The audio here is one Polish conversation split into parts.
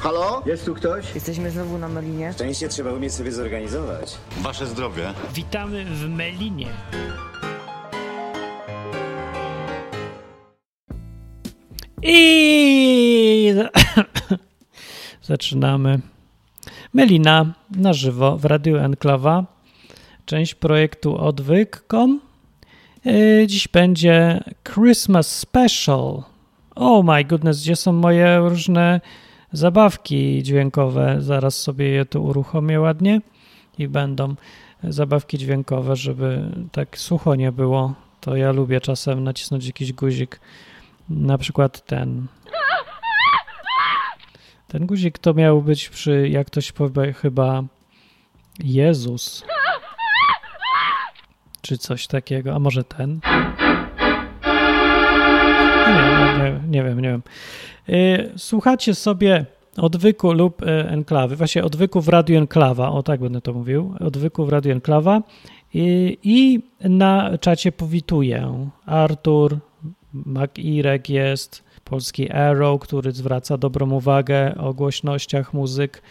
Halo? Jest tu ktoś? Jesteśmy znowu na Melinie. Szczęście trzeba umieć sobie zorganizować. Wasze zdrowie. Witamy w Melinie. I zaczynamy. Melina na żywo w Radiu Enklawa. Część projektu odwyk.com. Yy, Dziś będzie Christmas Special. Oh my goodness, gdzie są moje różne zabawki dźwiękowe? Zaraz sobie je tu uruchomię ładnie i będą zabawki dźwiękowe, żeby tak sucho nie było. To ja lubię czasem nacisnąć jakiś guzik. Na przykład ten. Ten guzik to miał być przy, jak ktoś powie, chyba Jezus. Czy coś takiego. A może ten? Nie, nie, nie wiem, nie wiem. Y, Słuchacie sobie odwyku lub y, enklawy, właśnie odwyku w Radiu Enklawa, o tak będę to mówił, odwyku w Radiu Enklawa i, i na czacie powituję Artur, Makirek jest, polski Arrow, który zwraca dobrą uwagę o głośnościach muzyk,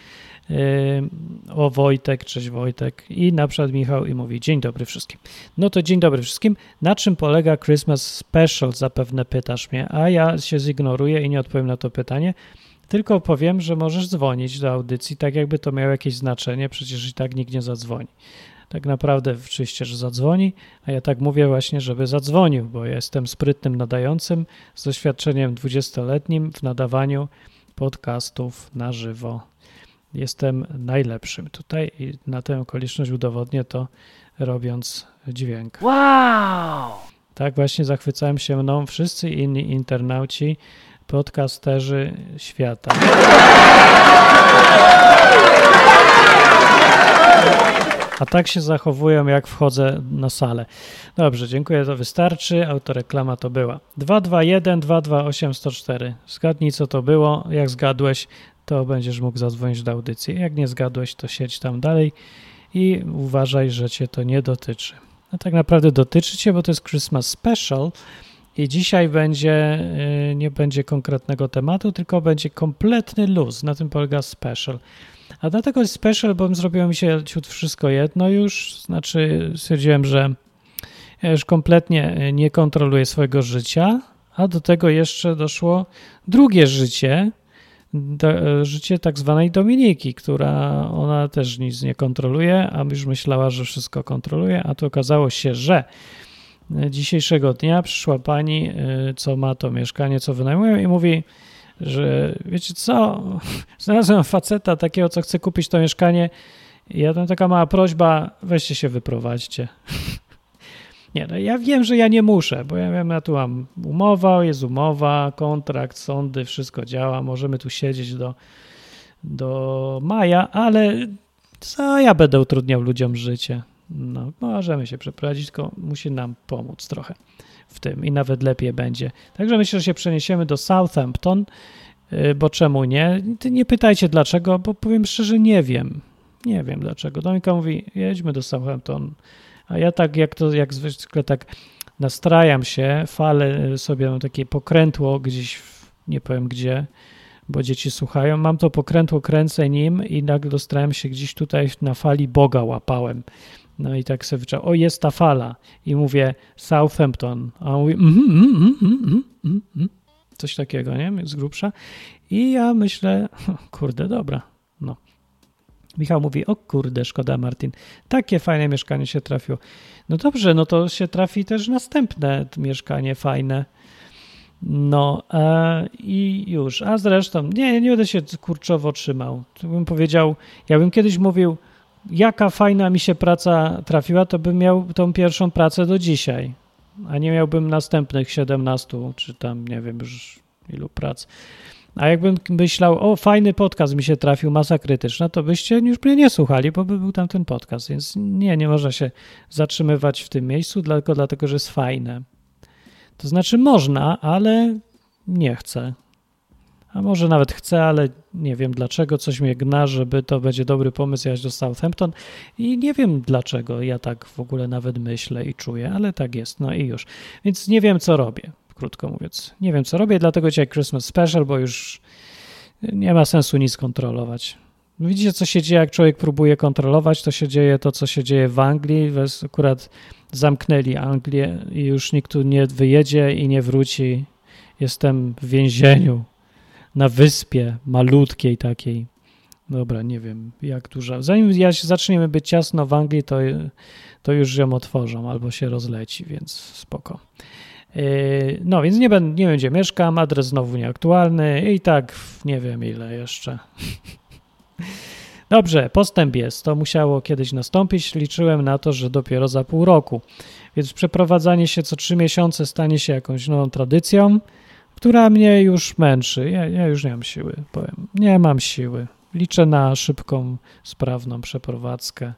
o Wojtek, cześć Wojtek i na przykład Michał i mówi dzień dobry wszystkim. No to dzień dobry wszystkim. Na czym polega Christmas Special zapewne pytasz mnie, a ja się zignoruję i nie odpowiem na to pytanie, tylko powiem, że możesz dzwonić do audycji, tak jakby to miało jakieś znaczenie, przecież i tak nikt nie zadzwoni. Tak naprawdę oczywiście, że zadzwoni, a ja tak mówię właśnie, żeby zadzwonił, bo ja jestem sprytnym nadającym z doświadczeniem 20-letnim w nadawaniu podcastów na żywo. Jestem najlepszym tutaj i na tę okoliczność udowodnię to robiąc dźwięk. Wow! Tak właśnie zachwycałem się mną wszyscy inni internauci, podcasterzy świata. A tak się zachowują, jak wchodzę na salę. Dobrze, dziękuję, to wystarczy. Autoreklama to była. 221 228 104. Zgadnij, co to było. Jak zgadłeś, to będziesz mógł zadzwonić do audycji. Jak nie zgadłeś, to siedź tam dalej i uważaj, że cię to nie dotyczy. No tak naprawdę dotyczy cię, bo to jest Christmas Special i dzisiaj będzie, y, nie będzie konkretnego tematu, tylko będzie kompletny luz. Na tym polega special. A dlatego jest special, bo zrobiło mi się ciut wszystko jedno już. Znaczy stwierdziłem, że ja już kompletnie y, nie kontroluję swojego życia, a do tego jeszcze doszło drugie życie, do, życie tak zwanej Dominiki, która ona też nic nie kontroluje, a już myślała, że wszystko kontroluje, a to okazało się, że dzisiejszego dnia przyszła pani, y, co ma to mieszkanie, co wynajmują i mówi, że wiecie co, znalazłem faceta takiego, co chce kupić to mieszkanie i ja tam taka mała prośba, weźcie się wyprowadźcie. Nie, no ja wiem, że ja nie muszę, bo ja ja tu mam umowa, jest umowa, kontrakt, sądy, wszystko działa, możemy tu siedzieć do, do maja, ale co ja będę utrudniał ludziom życie? No, możemy się przeprowadzić, tylko musi nam pomóc trochę w tym i nawet lepiej będzie. Także myślę, że się przeniesiemy do Southampton, y, bo czemu nie? Nie pytajcie dlaczego, bo powiem szczerze, nie wiem. Nie wiem dlaczego. Dominika mówi, jedźmy do Southampton, a ja tak jak to, jak zwykle tak nastrajam się, falę sobie, mam takie pokrętło gdzieś, w, nie powiem gdzie, bo dzieci słuchają, mam to pokrętło, kręcę nim i nagle dostałem się gdzieś tutaj na fali Boga łapałem. No i tak sobie wyczułem, o jest ta fala i mówię Southampton, a on mówi mm, mm, mm, mm, mm, mm. coś takiego, nie? Z grubsza. I ja myślę, kurde, dobra, no. Michał mówi, o kurde, szkoda Martin, takie fajne mieszkanie się trafiło. No dobrze, no to się trafi też następne mieszkanie fajne. No e, i już. A zresztą, nie, nie będę się kurczowo trzymał. To bym powiedział, ja bym kiedyś mówił, jaka fajna mi się praca trafiła, to bym miał tą pierwszą pracę do dzisiaj, a nie miałbym następnych 17 czy tam nie wiem już ilu prac. A jakbym myślał, o fajny podcast mi się trafił, masa krytyczna, to byście już mnie nie słuchali, bo by był tam ten podcast. Więc nie, nie można się zatrzymywać w tym miejscu, tylko dlatego, że jest fajne. To znaczy można, ale nie chcę. A może nawet chcę, ale nie wiem dlaczego, coś mnie gna, żeby to będzie dobry pomysł jechać do Southampton i nie wiem dlaczego ja tak w ogóle nawet myślę i czuję, ale tak jest, no i już. Więc nie wiem co robię, krótko mówiąc. Nie wiem co robię, dlatego dzisiaj Christmas Special, bo już Nie ma sensu nic kontrolować. Widzicie, co się dzieje, jak człowiek próbuje kontrolować, to się dzieje to, co się dzieje w Anglii. Akurat zamknęli Anglię i już nikt tu nie wyjedzie i nie wróci. Jestem w więzieniu na wyspie malutkiej takiej. Dobra, nie wiem jak duża. Zanim ja zaczniemy być ciasno w Anglii, to, to już ją otworzą albo się rozleci, więc spoko. Yy, no, więc nie, będę, nie wiem, gdzie mieszkam, adres znowu nieaktualny i tak nie wiem ile jeszcze. Dobrze, postęp jest. To musiało kiedyś nastąpić. Liczyłem na to, że dopiero za pół roku. Więc przeprowadzanie się co trzy miesiące stanie się jakąś nową tradycją, która mnie już męczy. Ja, ja już nie mam siły, powiem. Nie mam siły. Liczę na szybką, sprawną przeprowadzkę.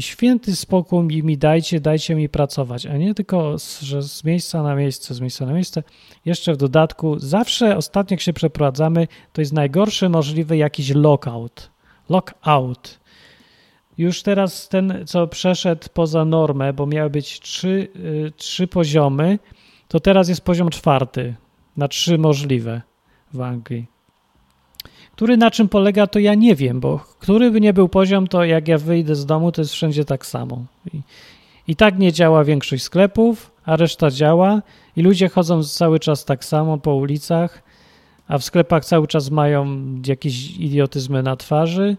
I święty spokój mi dajcie, dajcie mi pracować, a nie tylko, że z miejsca na miejsce, z miejsca na miejsce. Jeszcze w dodatku, zawsze ostatnio jak się przeprowadzamy, to jest najgorszy możliwy jakiś lockout. Lockout. Już teraz ten, co przeszedł poza normę, bo miały być trzy, y, trzy poziomy, to teraz jest poziom czwarty na trzy możliwe w Anglii. Który na czym polega, to ja nie wiem, bo który by nie był poziom, to jak ja wyjdę z domu, to jest wszędzie tak samo. I, i tak nie działa większość sklepów, a reszta działa i ludzie chodzą cały czas tak samo po ulicach, a w sklepach cały czas mają jakieś idiotyzmy na twarzy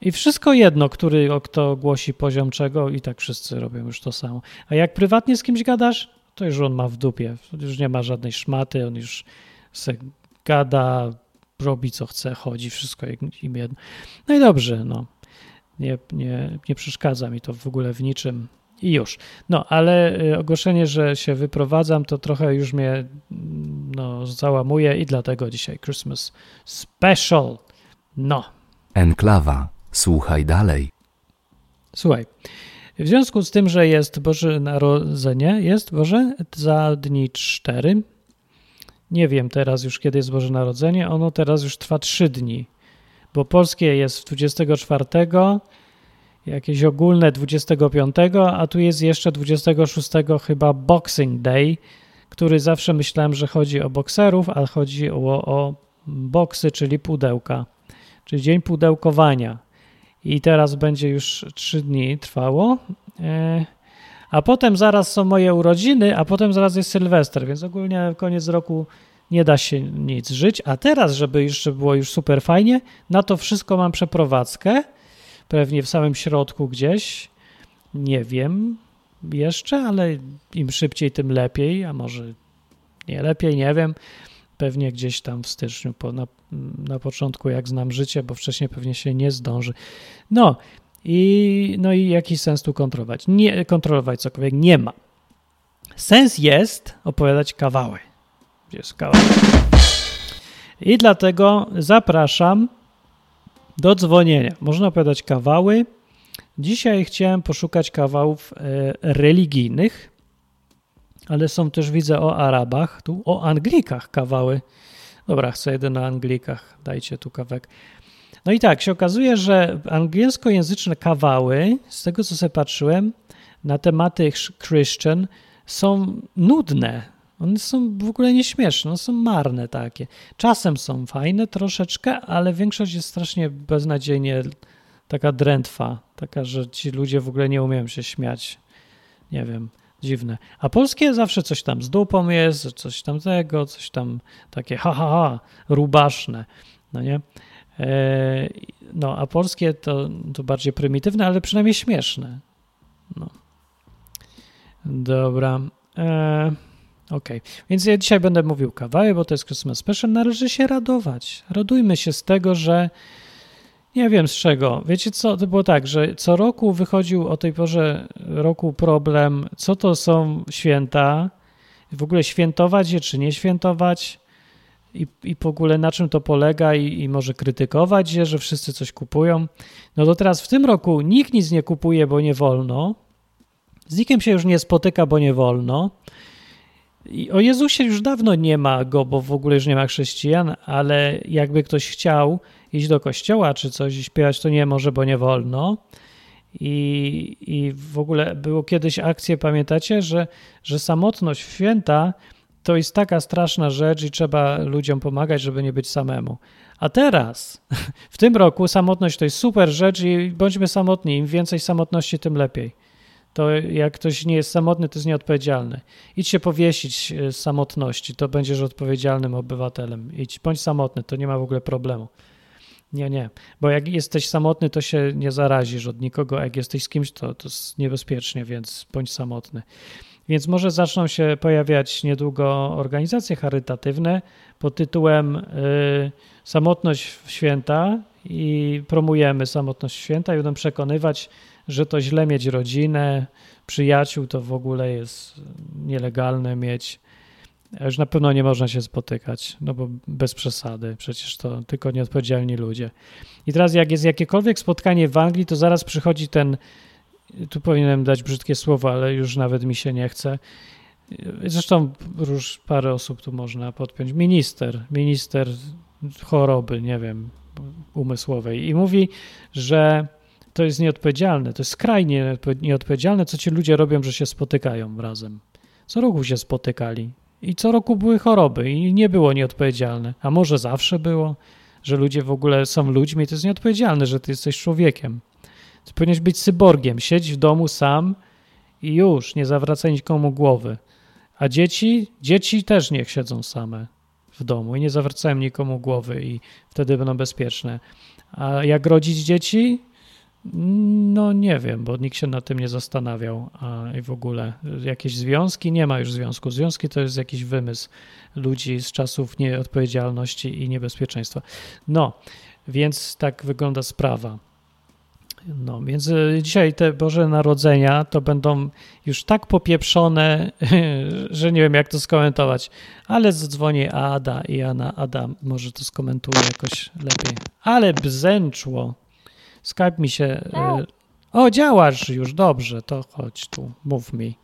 i wszystko jedno, który kto głosi poziom czego i tak wszyscy robią już to samo. A jak prywatnie z kimś gadasz, to już on ma w dupie, już nie ma żadnej szmaty, on już se gada, robi co chce, chodzi, wszystko im jedno. No i dobrze, no. Nie, nie, nie przeszkadza mi to w ogóle w niczym. I już. No, ale y, ogłoszenie, że się wyprowadzam, to trochę już mnie no, załamuje i dlatego dzisiaj Christmas Special. No. Enklawa. Słuchaj dalej. Słuchaj. W związku z tym, że jest Boże Narodzenie, jest Boże za dni cztery, nie wiem teraz już, kiedy jest Boże Narodzenie. Ono teraz już trwa trzy dni, bo polskie jest 24, jakieś ogólne 25, a tu jest jeszcze 26 chyba Boxing Day, który zawsze myślałem, że chodzi o bokserów, a chodzi o, o boksy, czyli pudełka, czyli dzień pudełkowania. I teraz będzie już trzy dni trwało. E, a potem zaraz są moje urodziny, a potem zaraz jest Sylwester, więc ogólnie koniec roku nie da się nic żyć. A teraz, żeby jeszcze było już super fajnie, na to wszystko mam przeprowadzkę, pewnie w samym środku gdzieś, nie wiem jeszcze, ale im szybciej, tym lepiej, a może nie lepiej, nie wiem. Pewnie gdzieś tam w styczniu, po, na, na początku, jak znam życie, bo wcześniej pewnie się nie zdąży. No, i, no i jaki sens tu kontrolować? Nie, kontrolować cokolwiek nie ma. Sens jest opowiadać kawały. Jest kawał? I dlatego zapraszam do dzwonienia. Można opowiadać kawały. Dzisiaj chciałem poszukać kawałów e, religijnych, ale są też, widzę, o Arabach, tu o Anglikach kawały. Dobra, chcę jeden o Anglikach, dajcie tu kawek. No i tak, się okazuje, że angielskojęzyczne kawały, z tego co sobie patrzyłem, na tematy Christian są nudne. One są w ogóle nieśmieszne, one są marne takie. Czasem są fajne troszeczkę, ale większość jest strasznie beznadziejnie taka drętwa, taka, że ci ludzie w ogóle nie umieją się śmiać. Nie wiem, dziwne. A polskie zawsze coś tam z dupą jest, coś tam tego, coś tam takie ha, ha, ha, rubaszne, no nie? E, no, a polskie to, to bardziej prymitywne, ale przynajmniej śmieszne. No. Dobra. E, więc ja dzisiaj będę mówił kawałek, bo to jest Christmas Special. Należy się radować. Radujmy się z tego, że nie wiem z czego. Wiecie co, to było tak, że co roku wychodził o tej porze roku problem, co to są święta, w ogóle świętować je czy nie świętować i, i w ogóle na czym to polega i, i może krytykować je, że wszyscy coś kupują. No to teraz w tym roku nikt nic nie kupuje, bo nie wolno. Z nikim się już nie spotyka, bo nie wolno. I o Jezusie już dawno nie ma go, bo w ogóle już nie ma chrześcijan, ale jakby ktoś chciał iść do kościoła czy coś i śpiewać, to nie może, bo nie wolno. I, I w ogóle było kiedyś akcje, pamiętacie, że, że samotność święta to jest taka straszna rzecz i trzeba ludziom pomagać, żeby nie być samemu. A teraz, w tym roku, samotność to jest super rzecz i bądźmy samotni. Im więcej samotności, tym lepiej. To jak ktoś nie jest samotny, to jest nieodpowiedzialny. Idź się powiesić e, z samotności, to będziesz odpowiedzialnym obywatelem. Idź, bądź samotny, to nie ma w ogóle problemu. Nie, nie, bo jak jesteś samotny, to się nie zarazisz od nikogo, a jak jesteś z kimś, to, to jest niebezpiecznie, więc bądź samotny. Więc może zaczną się pojawiać niedługo organizacje charytatywne pod tytułem y, Samotność w święta i promujemy samotność święta i będą przekonywać, że to źle mieć rodzinę, przyjaciół, to w ogóle jest nielegalne mieć. Już na pewno nie można się spotykać, no bo bez przesady, przecież to tylko nieodpowiedzialni ludzie. I teraz jak jest jakiekolwiek spotkanie w Anglii, to zaraz przychodzi ten, tu powinienem dać brzydkie słowo, ale już nawet mi się nie chce. Zresztą już parę osób tu można podpiąć. Minister, minister choroby, nie wiem, umysłowej i mówi, że to jest nieodpowiedzialne, to jest skrajnie nieodpowiedzialne, co ci ludzie robią, że się spotykają razem. Co roku się spotykali i co roku były choroby i nie było nieodpowiedzialne. A może zawsze było, że ludzie w ogóle są ludźmi, to jest nieodpowiedzialne, że ty jesteś człowiekiem. Ty powinieneś być cyborgiem, siedź w domu sam i już, nie zawracaj nikomu głowy. A dzieci? Dzieci też niech siedzą same w domu i nie zawracają nikomu głowy i wtedy będą bezpieczne. A jak rodzić dzieci? No nie wiem, bo nikt się nad tym nie zastanawiał. A i w ogóle jakieś związki? Nie ma już związku. Związki to jest jakiś wymysł ludzi z czasów nieodpowiedzialności i niebezpieczeństwa. No, więc tak wygląda sprawa. No, więc e, dzisiaj te Boże Narodzenia to będą już tak popieprzone, że nie wiem jak to skomentować, ale zadzwonię Ada i Ana, Ada może to skomentuje jakoś lepiej. Ale bzęczło. Skype mi się... E, o, działasz już, dobrze, to chodź tu, mów mi.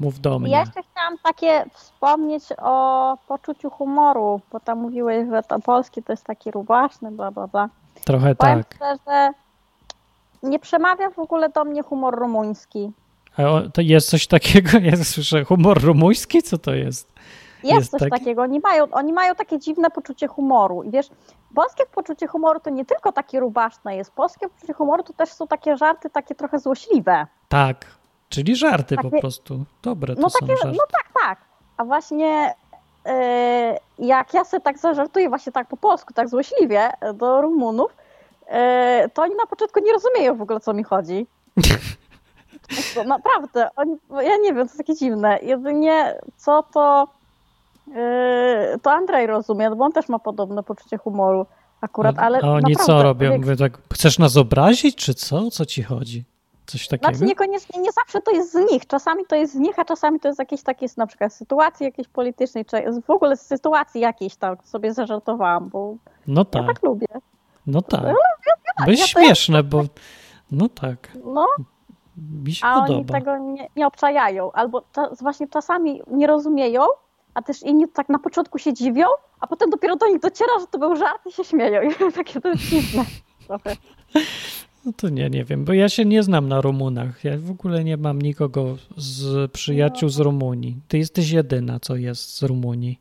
Mów do mnie. Ja jeszcze chciałam takie wspomnieć o poczuciu humoru, bo tam mówiłeś, że to polski to jest taki rubaszny, bla, bla, bla. Trochę Powiem tak. szczerze, nie przemawia w ogóle do mnie humor rumuński. A o, to jest coś takiego, ja słyszę, humor rumuński? Co to jest? Jest, Jest coś taki? takiego. Oni mają, oni mają takie dziwne poczucie humoru. I wiesz, polskie poczucie humoru to nie tylko takie rubaszne jest. Polskie poczucie humoru to też są takie żarty, takie trochę złośliwe. Tak, czyli żarty po Takie- prostu. Dobre to No są takie, żarty. no tak, tak. A właśnie yy, jak ja sobie tak zażartuję właśnie tak po polsku, tak złośliwie do Rumunów, to oni na początku nie rozumieją w ogóle, co mi chodzi. To naprawdę, oni, ja nie wiem, to jest takie dziwne. Jedynie co to yy, to Andrzej rozumie, bo on też ma podobne poczucie humoru akurat, A- ale A oni naprawdę, co robią? jak- Mówię tak, chcesz nas obrazić, czy co? O co ci chodzi? Coś takiego? Znaczy niekoniecznie, nie zawsze to jest z nich. Czasami to jest z nich, a czasami to jest jakieś takie na przykład sytuacji jakiejś politycznej, czy w ogóle z sytuacji jakiejś tam sobie zażartowałam, bo No ja tak, tak lubię. No tak. ja jest to- śmieszne, bo no tak, No, mi się a oni podoba. tego nie, nie obczajają, albo właśnie czasami nie rozumieją, a też inni tak na początku się dziwią, a potem dopiero do nich dociera, że to był żart i się śmieją. I takie to jest dziwne. trochę. No to nie, nie wiem, bo ja się nie znam na Rumunach. Ja w ogóle nie mam nikogo z przyjaciół z Rumunii. Ty jesteś jedyna, co jest z Rumunii.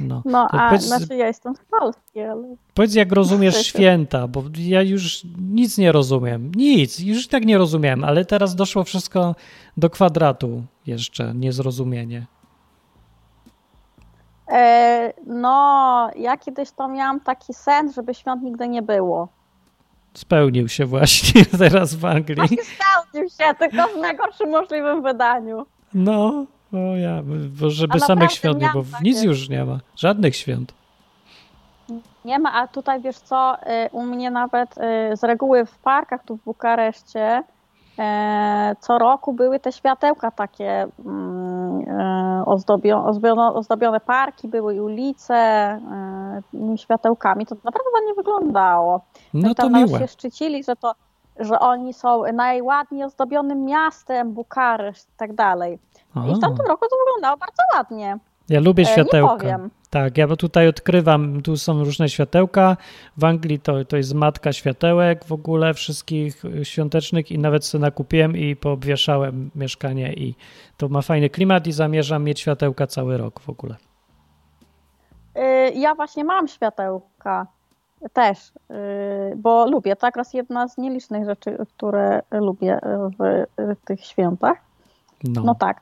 No, No, a powiedz- znaczy ja jestem z Polski, ale... Powiedz, jak rozumiesz święta, bo ja już nic nie rozumiem. Nic, już tak nie rozumiem, ale teraz doszło wszystko do kwadratu jeszcze, niezrozumienie. E, no, ja kiedyś to miałam taki sen, żeby świąt nigdy nie było. Spełnił się właśnie teraz w Anglii. Właśnie spełnił się, tylko w najgorszym możliwym wydaniu. No, o ja, bo żeby A samych świąt nie, bo nic już nie ma. Żadnych świąt. Nie ma, a tutaj wiesz co, y, u mnie nawet y, z reguły w parkach tu w Bukareszcie e, co roku były te światełka takie mm, ozdobio, ozdobione, ozdobione parki, były i ulice światełkami. To naprawdę ładnie wyglądało. No I to miłe. się szczycili, że to że oni są najładniej ozdobionym miastem Bukareszt i tak dalej. I w tamtym roku to wyglądało bardzo ładnie. Ja lubię E, nie światełka. powiem. Tak, ja bo tutaj odkrywam, tu są różne światełka. W Anglii to, to jest matka światełek w ogóle wszystkich świątecznych i nawet sobie nakupiłem i poobwieszałem mieszkanie i to ma fajny klimat i zamierzam mieć światełka cały rok w ogóle. Y, Ja właśnie mam światełka też, y, bo lubię. To akurat jedna z nielicznych rzeczy, które lubię w w tych świętach. No, No tak.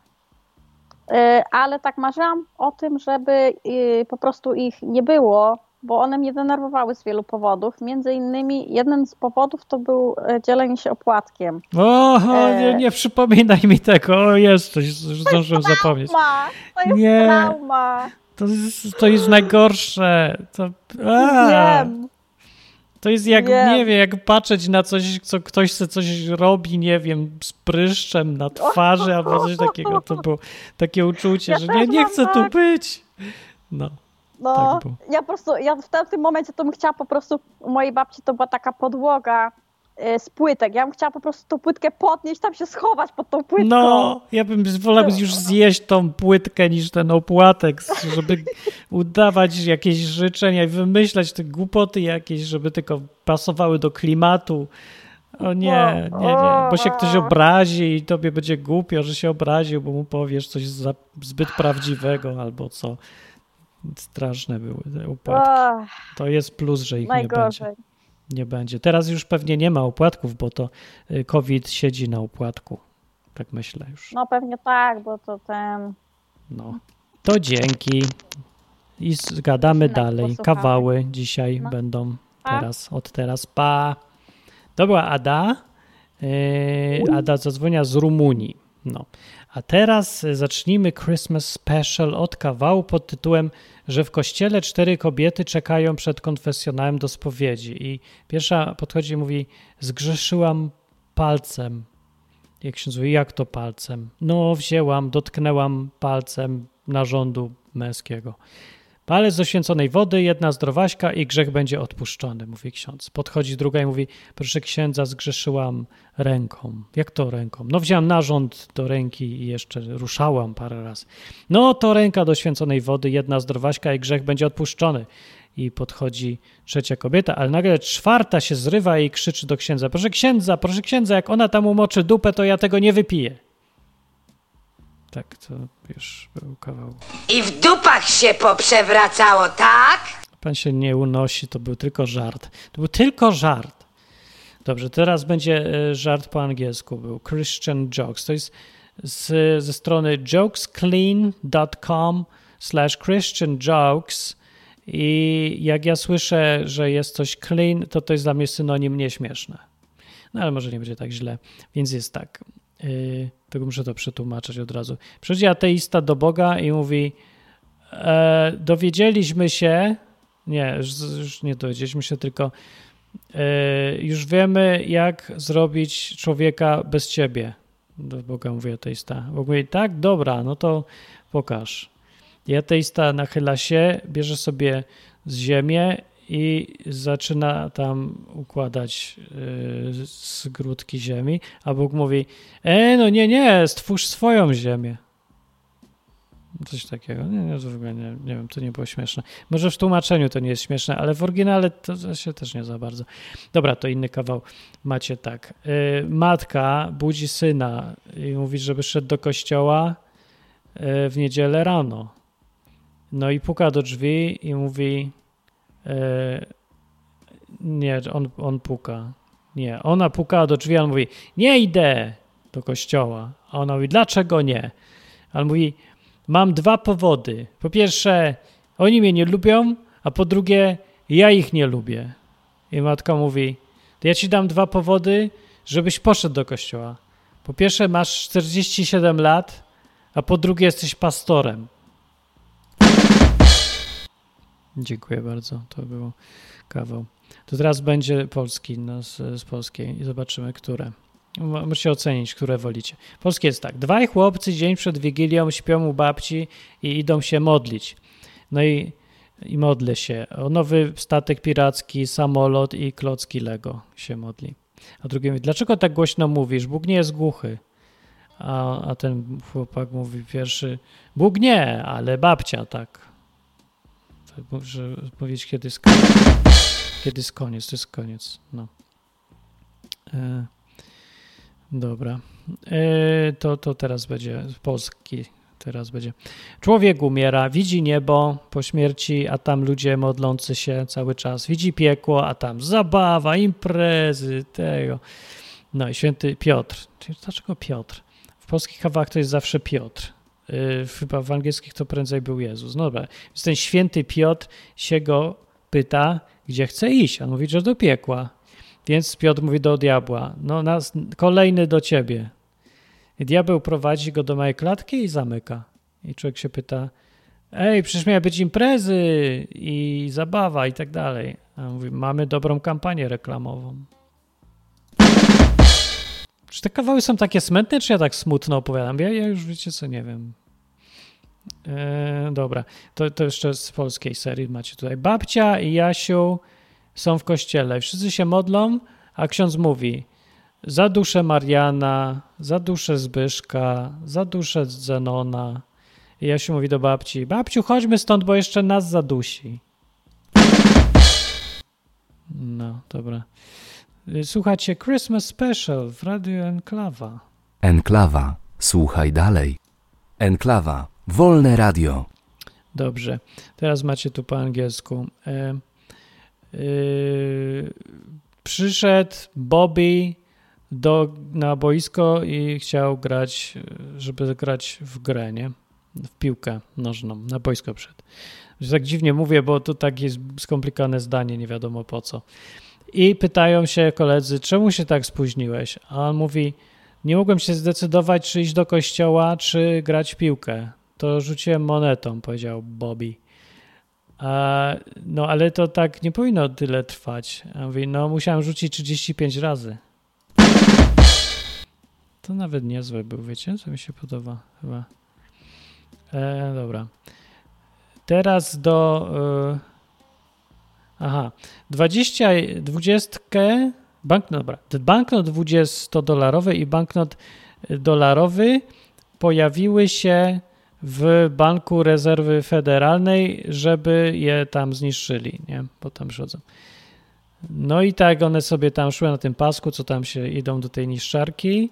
Y, Ale tak marzyłam o tym, żeby y, po prostu ich nie było, bo one mnie denerwowały z wielu powodów. Między innymi jeden z powodów to był e, dzielenie się opłatkiem. O, E. nie, nie przypominaj mi tego. O, już zdążyłem zapomnieć. Trauma! To jest Nie. trauma! To jest, to jest najgorsze. To, a, Wiem. To jest jak, Wiem. nie wiem, jak patrzeć na coś, co ktoś se coś robi, nie wiem, z pryszczem na twarzy albo coś takiego. To było takie uczucie, Ja że nie, nie chcę tu tak. być. No, No, Tak ja po prostu, ja w tamtym momencie to bym chciała po prostu, u mojej babci to była taka podłoga z płytek. Ja bym chciała po prostu tą płytkę podnieść, tam się schować pod tą płytką. no, ja bym wolał już zjeść tą płytkę niż ten opłatek, żeby udawać jakieś życzenia i wymyślać te głupoty jakieś, żeby tylko pasowały do klimatu. O nie, nie, nie, bo się ktoś obrazi i tobie będzie głupio, że się obraził, bo mu powiesz coś za, zbyt prawdziwego albo co. Straszne były te opłatki. To jest plus, że ich nie będzie. Nie będzie. Teraz już pewnie nie ma opłatków, bo to y, COVID siedzi na opłatku. Tak myślę już. No pewnie tak, bo to ten... No. To dzięki. I zgadamy Odcinek dalej. posłuchamy. Kawały dzisiaj No. będą Pa. teraz, od teraz. Pa. To była Ada. Yy, Ada zadzwonia z Rumunii. No. A teraz zacznijmy Christmas Special od kawału pod tytułem, że w kościele cztery kobiety czekają przed konfesjonałem do spowiedzi. I pierwsza podchodzi i mówi: Zgrzeszyłam palcem. Jak ksiądz mówi, jak to palcem? No, wzięłam, dotknęłam palcem narządu męskiego. Palec do święconej wody, jedna zdrowaśka i grzech będzie odpuszczony, mówi ksiądz. Podchodzi druga i mówi, proszę księdza, zgrzeszyłam ręką. Jak to ręką? No wziąłem narząd do ręki i jeszcze ruszałam parę razy. No to ręka do święconej wody, jedna zdrowaśka i grzech będzie odpuszczony. I podchodzi trzecia kobieta, ale nagle czwarta się zrywa i krzyczy do księdza, proszę księdza, proszę księdza, jak ona tam umoczy dupę, to ja tego nie wypiję. Tak, to już był kawał. I w dupach się poprzewracało, tak? Pan się nie unosi, to był tylko żart. To był tylko żart. Dobrze, teraz będzie e, żart po angielsku. Był Christian Jokes. To jest z, ze strony jokesclean.com slash Christian Jokes i jak ja słyszę, że jest coś clean, to to jest dla mnie synonim nieśmieszne. No ale może nie będzie tak źle. Więc jest tak. Yy, tylko muszę to przetłumaczyć od razu. Przychodzi ateista do Boga i mówi e, dowiedzieliśmy się, nie, już, już nie dowiedzieliśmy się, tylko e, już wiemy, jak zrobić człowieka bez ciebie. Do Boga mówi ateista. Bóg mówi, tak, dobra, no to pokaż. I ateista nachyla się, bierze sobie z ziemię i zaczyna tam układać yy, zgródki ziemi, a Bóg mówi, e, no nie, nie, stwórz swoją ziemię. Coś takiego. Nie, nie, w ogóle nie, nie wiem, to nie było śmieszne. Może w tłumaczeniu to nie jest śmieszne, ale w oryginale to się też nie za bardzo. Dobra, to inny kawał. Macie tak. Y, matka budzi syna i mówi, żeby szedł do kościoła y, w niedzielę rano. No i puka do drzwi i mówi nie, on, on puka. Nie, ona puka do drzwi, on mówi nie idę do kościoła. A ona mówi, dlaczego nie? A on mówi, mam dwa powody. Po pierwsze, oni mnie nie lubią, a po drugie, ja ich nie lubię. I matka mówi, to ja ci dam dwa powody, żebyś poszedł do kościoła. Po pierwsze, masz 47 lat, a po drugie, jesteś pastorem. Dziękuję bardzo, to było kawał. To teraz będzie polski, no, z, z polskiej i zobaczymy, które. Musicie ocenić, które wolicie. Polskie jest tak. Dwaj chłopcy dzień przed Wigilią śpią u babci i idą się modlić. No i, i modlę się. O nowy statek piracki, samolot i klocki Lego się modli. A drugi mówi, dlaczego tak głośno mówisz? Bóg nie jest głuchy. A, a ten chłopak mówi pierwszy, Bóg nie, ale babcia tak. Muszę powiedzieć, kiedy jest koniec. Kiedy jest koniec, to jest koniec. No. E, dobra. E, to, to teraz będzie polski. Teraz będzie. Człowiek umiera, widzi niebo po śmierci, a tam ludzie modlący się cały czas. Widzi piekło, a tam zabawa, imprezy, tego. No i święty Piotr. Dlaczego Piotr? W polskich kawałach to jest zawsze Piotr. Yy, chyba w angielskich to prędzej był Jezus. No dobra. Więc ten święty Piotr się go pyta, gdzie chce iść. On mówi, że do piekła. Więc Piotr mówi do diabła, no nas, kolejny do ciebie. Diabeł prowadzi go do małej klatki i zamyka. I człowiek się pyta, ej, przecież miały być imprezy i zabawa i tak dalej. A on mówi, mamy dobrą kampanię reklamową. Czy te kawały są takie smętne, czy ja tak smutno opowiadam? Ja, ja już wiecie co, nie wiem. E, dobra, to, to jeszcze z polskiej serii macie tutaj. Babcia i Jasiu są w kościele. Wszyscy się modlą, a ksiądz mówi za duszę Mariana, za duszę Zbyszka, za duszę Zenona. I Jasiu mówi do babci, babciu chodźmy stąd, bo jeszcze nas zadusi. No, dobra. Słuchajcie Christmas Special w Radio Enklawa. Enklawa. Słuchaj dalej. Enklawa. Wolne radio. Dobrze. Teraz macie tu po angielsku. E, e, przyszedł Bobby do, na boisko i chciał grać, żeby grać w grę, nie? W piłkę nożną. Na boisko przed. Tak dziwnie mówię, bo to tak jest skomplikowane zdanie, nie wiadomo po co. I pytają się koledzy, czemu się tak spóźniłeś? A on mówi, nie mogłem się zdecydować, czy iść do kościoła, czy grać w piłkę. To rzuciłem monetą, powiedział Bobby. A, no ale to tak nie powinno tyle trwać. A mówi, no musiałem rzucić 35 razy. To nawet niezłe był, wiecie, co mi się podoba chyba. E, dobra. Teraz do... E, aha. 20, 20, banknot, dobra. Banknot 20-dolarowy i banknot dolarowy pojawiły się w Banku Rezerwy Federalnej, żeby je tam zniszczyli, nie? Bo tam przychodzą. No i tak one sobie tam szły na tym pasku, co tam się idą do tej niszczarki.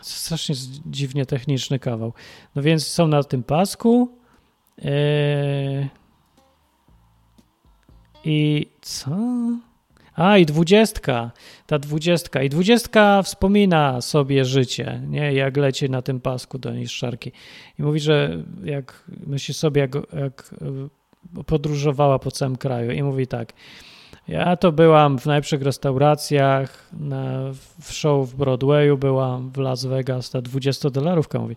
Strasznie dziwnie techniczny kawał. No więc są na tym pasku. Yy... I co? A, i dwudziestka. Ta dwudziestka. I dwudziestka wspomina sobie życie, nie? Jak leci na tym pasku do niszczarki. I mówi, że jak myśli sobie, jak, jak podróżowała po całym kraju. I mówi tak. Ja to byłam w najlepszych restauracjach, na, w show w Broadwayu byłam, w Las Vegas, ta 20-dolarówka mówi.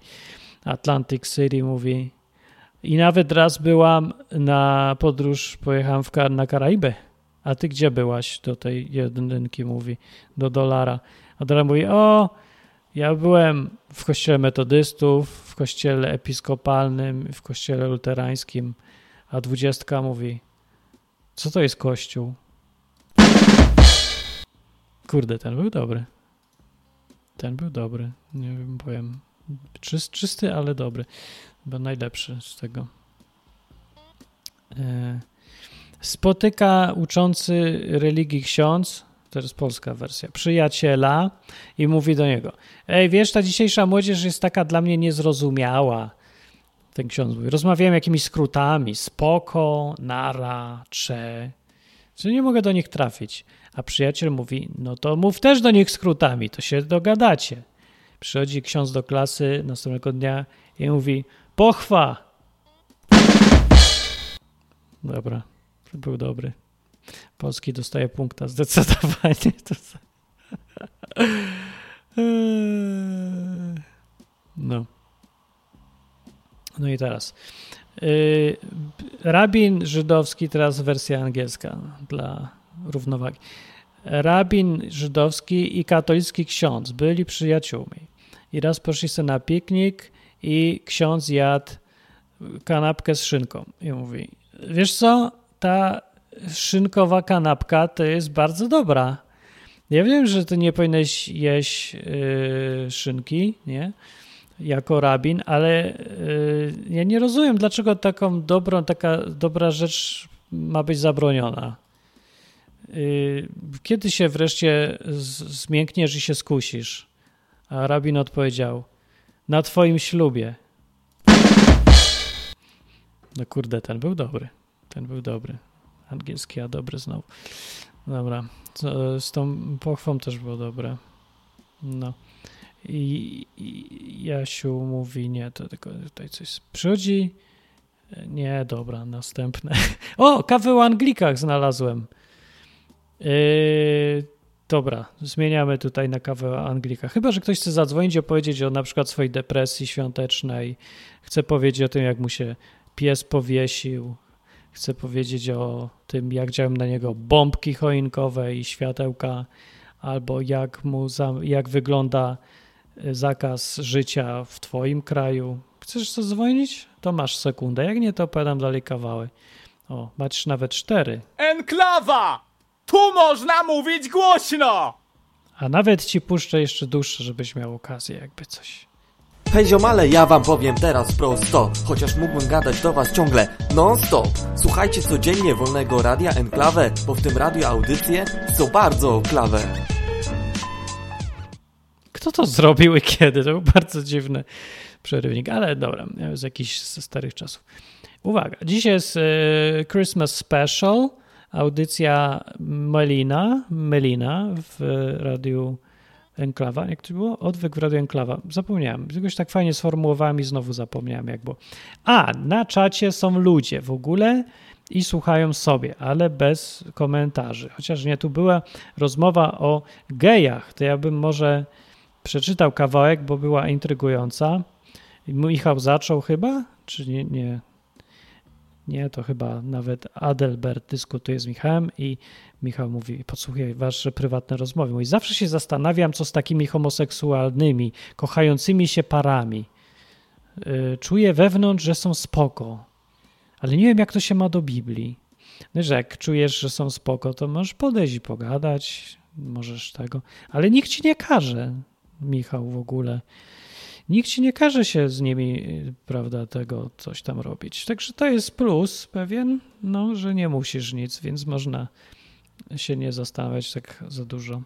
Atlantic City mówi. I nawet raz byłam na podróż, pojechałam w, na Karaiby. A ty gdzie byłaś? Do tej jedynki mówi, do dolara. A dolar mówi, o, ja byłem w kościele metodystów, w kościele episkopalnym, w kościele luterańskim. A dwudziestka mówi, co to jest kościół? Kurde, ten był dobry. Ten był dobry. Nie wiem, powiem. Czyst, czysty, ale dobry. Był najlepszy z tego. E, spotyka uczący religii ksiądz, to jest polska wersja, przyjaciela i mówi do niego: Ej, wiesz, ta dzisiejsza młodzież jest taka dla mnie niezrozumiała. Ten ksiądz mówi: Rozmawiałem jakimiś skrótami: spoko, nara, cze. Czy nie mogę do nich trafić? A przyjaciel mówi, no to mów też do nich skrótami, to się dogadacie. Przychodzi ksiądz do klasy następnego dnia i mówi, pochwa. Dobra, to był dobry. Polski dostaje punkta zdecydowanie. No. No i teraz. Yy, rabin żydowski, teraz wersja angielska dla równowagi. Rabin żydowski i katolicki ksiądz byli przyjaciółmi. I raz poszli sobie na piknik i ksiądz jadł kanapkę z szynką. I mówi, wiesz co, ta szynkowa kanapka to jest bardzo dobra. Ja wiem, że ty nie powinieneś jeść yy, szynki, nie? jako rabin, ale y, ja nie rozumiem, dlaczego taką dobrą, taka dobra rzecz ma być zabroniona. Y, kiedy się wreszcie zmiękniesz i się skusisz? A rabin odpowiedział, na twoim ślubie. No kurde, ten był dobry. Ten był dobry. Angielski, a dobry znowu. Dobra. Z, tą pochwą też było dobre. No. I, I Jasiu mówi, nie, to tylko tutaj coś przychodzi. Nie, dobra, następne. O, kawę o Anglikach znalazłem. Yy, dobra, zmieniamy tutaj na kawę o Anglikach. Chyba, że ktoś chce zadzwonić i opowiedzieć o na przykład swojej depresji świątecznej. Chce powiedzieć o tym, jak mu się pies powiesił. Chce powiedzieć o tym, jak działają na niego bombki choinkowe i światełka, albo jak, mu za, jak wygląda y, zakaz życia w Twoim kraju. Chcesz zadzwonić? To masz sekundę. Jak nie, to opowiadam dalej kawały. O, masz nawet cztery. Enklawa! Tu można mówić głośno! A nawet ci puszczę jeszcze dłuższe, żebyś miał okazję, jakby coś. Hej ziomale, ja wam powiem teraz prosto Chociaż mógłbym gadać do was ciągle non-stop Słuchajcie codziennie Wolnego Radia Enklawę Bo w tym radiu audycje są bardzo klawe Kto to zrobił i kiedy? To był bardzo dziwny przerywnik, ale dobra, z jakichś starych czasów. Uwaga, dzisiaj jest e, Christmas Special, audycja Melina, Melina w radiu Enklawa. Jak to było? Odwyk w radiu Enklawa. Zapomniałem. Jakoś tak fajnie sformułowałem i znowu zapomniałem jak było. A, na czacie są ludzie w ogóle i słuchają sobie, ale bez komentarzy. Chociaż nie, tu była rozmowa o gejach, to ja bym może przeczytał kawałek, bo była intrygująca. Michał zaczął chyba? Czy nie? Nie, nie to chyba nawet Adelbert dyskutuje z Michałem i Michał mówi, podsłuchaj wasze prywatne rozmowy. Mówi, zawsze się zastanawiam, co z takimi homoseksualnymi, kochającymi się parami. Yy, Czuję wewnątrz, że są spoko, ale nie wiem, jak to się ma do Biblii. No, że jak czujesz, że są spoko, to możesz podejść i pogadać, możesz tego, ale nikt ci nie każe, Michał, w ogóle. Nikt ci nie każe się z nimi, prawda, tego coś tam robić. Także to jest plus pewien, no, że nie musisz nic, więc można się nie zastanawiać tak za dużo.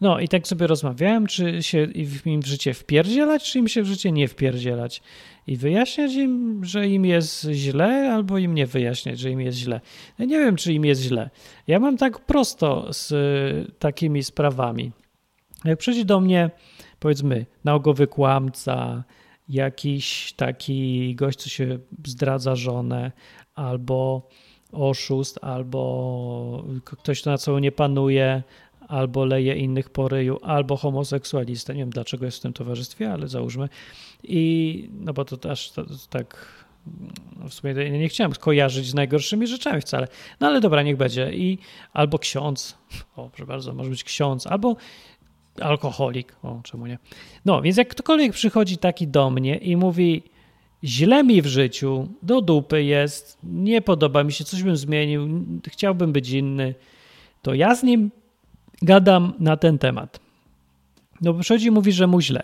No i tak sobie rozmawiałem, czy się im w życie wpierdzielać, czy im się w życie nie wpierdzielać. I wyjaśniać im, że im jest źle, albo im nie wyjaśniać, że im jest źle. Ja nie wiem, czy im jest źle. Ja mam tak prosto z y, takimi sprawami. Jak przyjdzie do mnie, powiedzmy, nałogowy kłamca, jakiś taki gość, co się zdradza żonę, albo oszust, albo ktoś, kto na co nie panuje, albo leje innych po ryju, albo homoseksualista. Nie wiem, dlaczego jest w tym towarzystwie, ale załóżmy. I no bo to to, tak no w sumie nie chciałem kojarzyć z najgorszymi rzeczami wcale. No ale dobra, niech będzie. I albo ksiądz, o proszę bardzo, może być ksiądz, albo alkoholik, o czemu nie. No, więc jak ktokolwiek przychodzi taki do mnie i mówi źle mi w życiu, do dupy jest, nie podoba mi się, coś bym zmienił, chciałbym być inny, to ja z nim gadam na ten temat. No przychodzi mówi, że mu źle.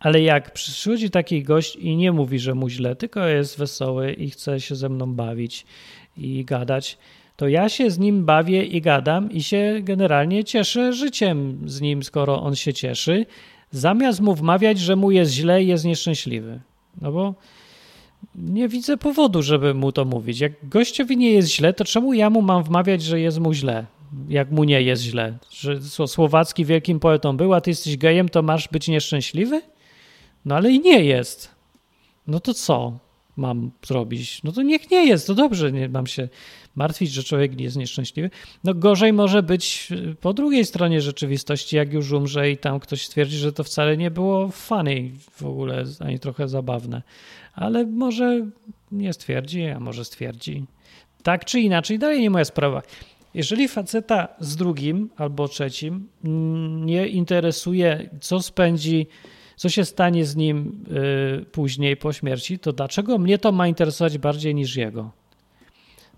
Ale jak przychodzi taki gość i nie mówi, że mu źle, tylko jest wesoły i chce się ze mną bawić i gadać, to ja się z nim bawię i gadam i się generalnie cieszę życiem z nim, skoro on się cieszy, zamiast mu wmawiać, że mu jest źle i jest nieszczęśliwy. No bo nie widzę powodu, żeby mu to mówić. Jak gościowi nie jest źle, to czemu ja mu mam wmawiać, że jest mu źle? Jak mu nie jest źle? Że Słowacki wielkim poetą był, a ty jesteś gejem, to masz być nieszczęśliwy? No ale i nie jest. No to co mam zrobić? No to niech nie jest, to dobrze, nie mam się martwić, że człowiek jest nieszczęśliwy. No gorzej może być po drugiej stronie rzeczywistości, jak już umrze i tam ktoś stwierdzi, że to wcale nie było funny w ogóle, ani trochę zabawne. Ale może nie stwierdzi, a może stwierdzi. Tak czy inaczej, dalej nie moja sprawa. Jeżeli faceta z drugim albo trzecim nie interesuje, co spędzi, co się stanie z nim y, później po śmierci, to dlaczego mnie to ma interesować bardziej niż jego?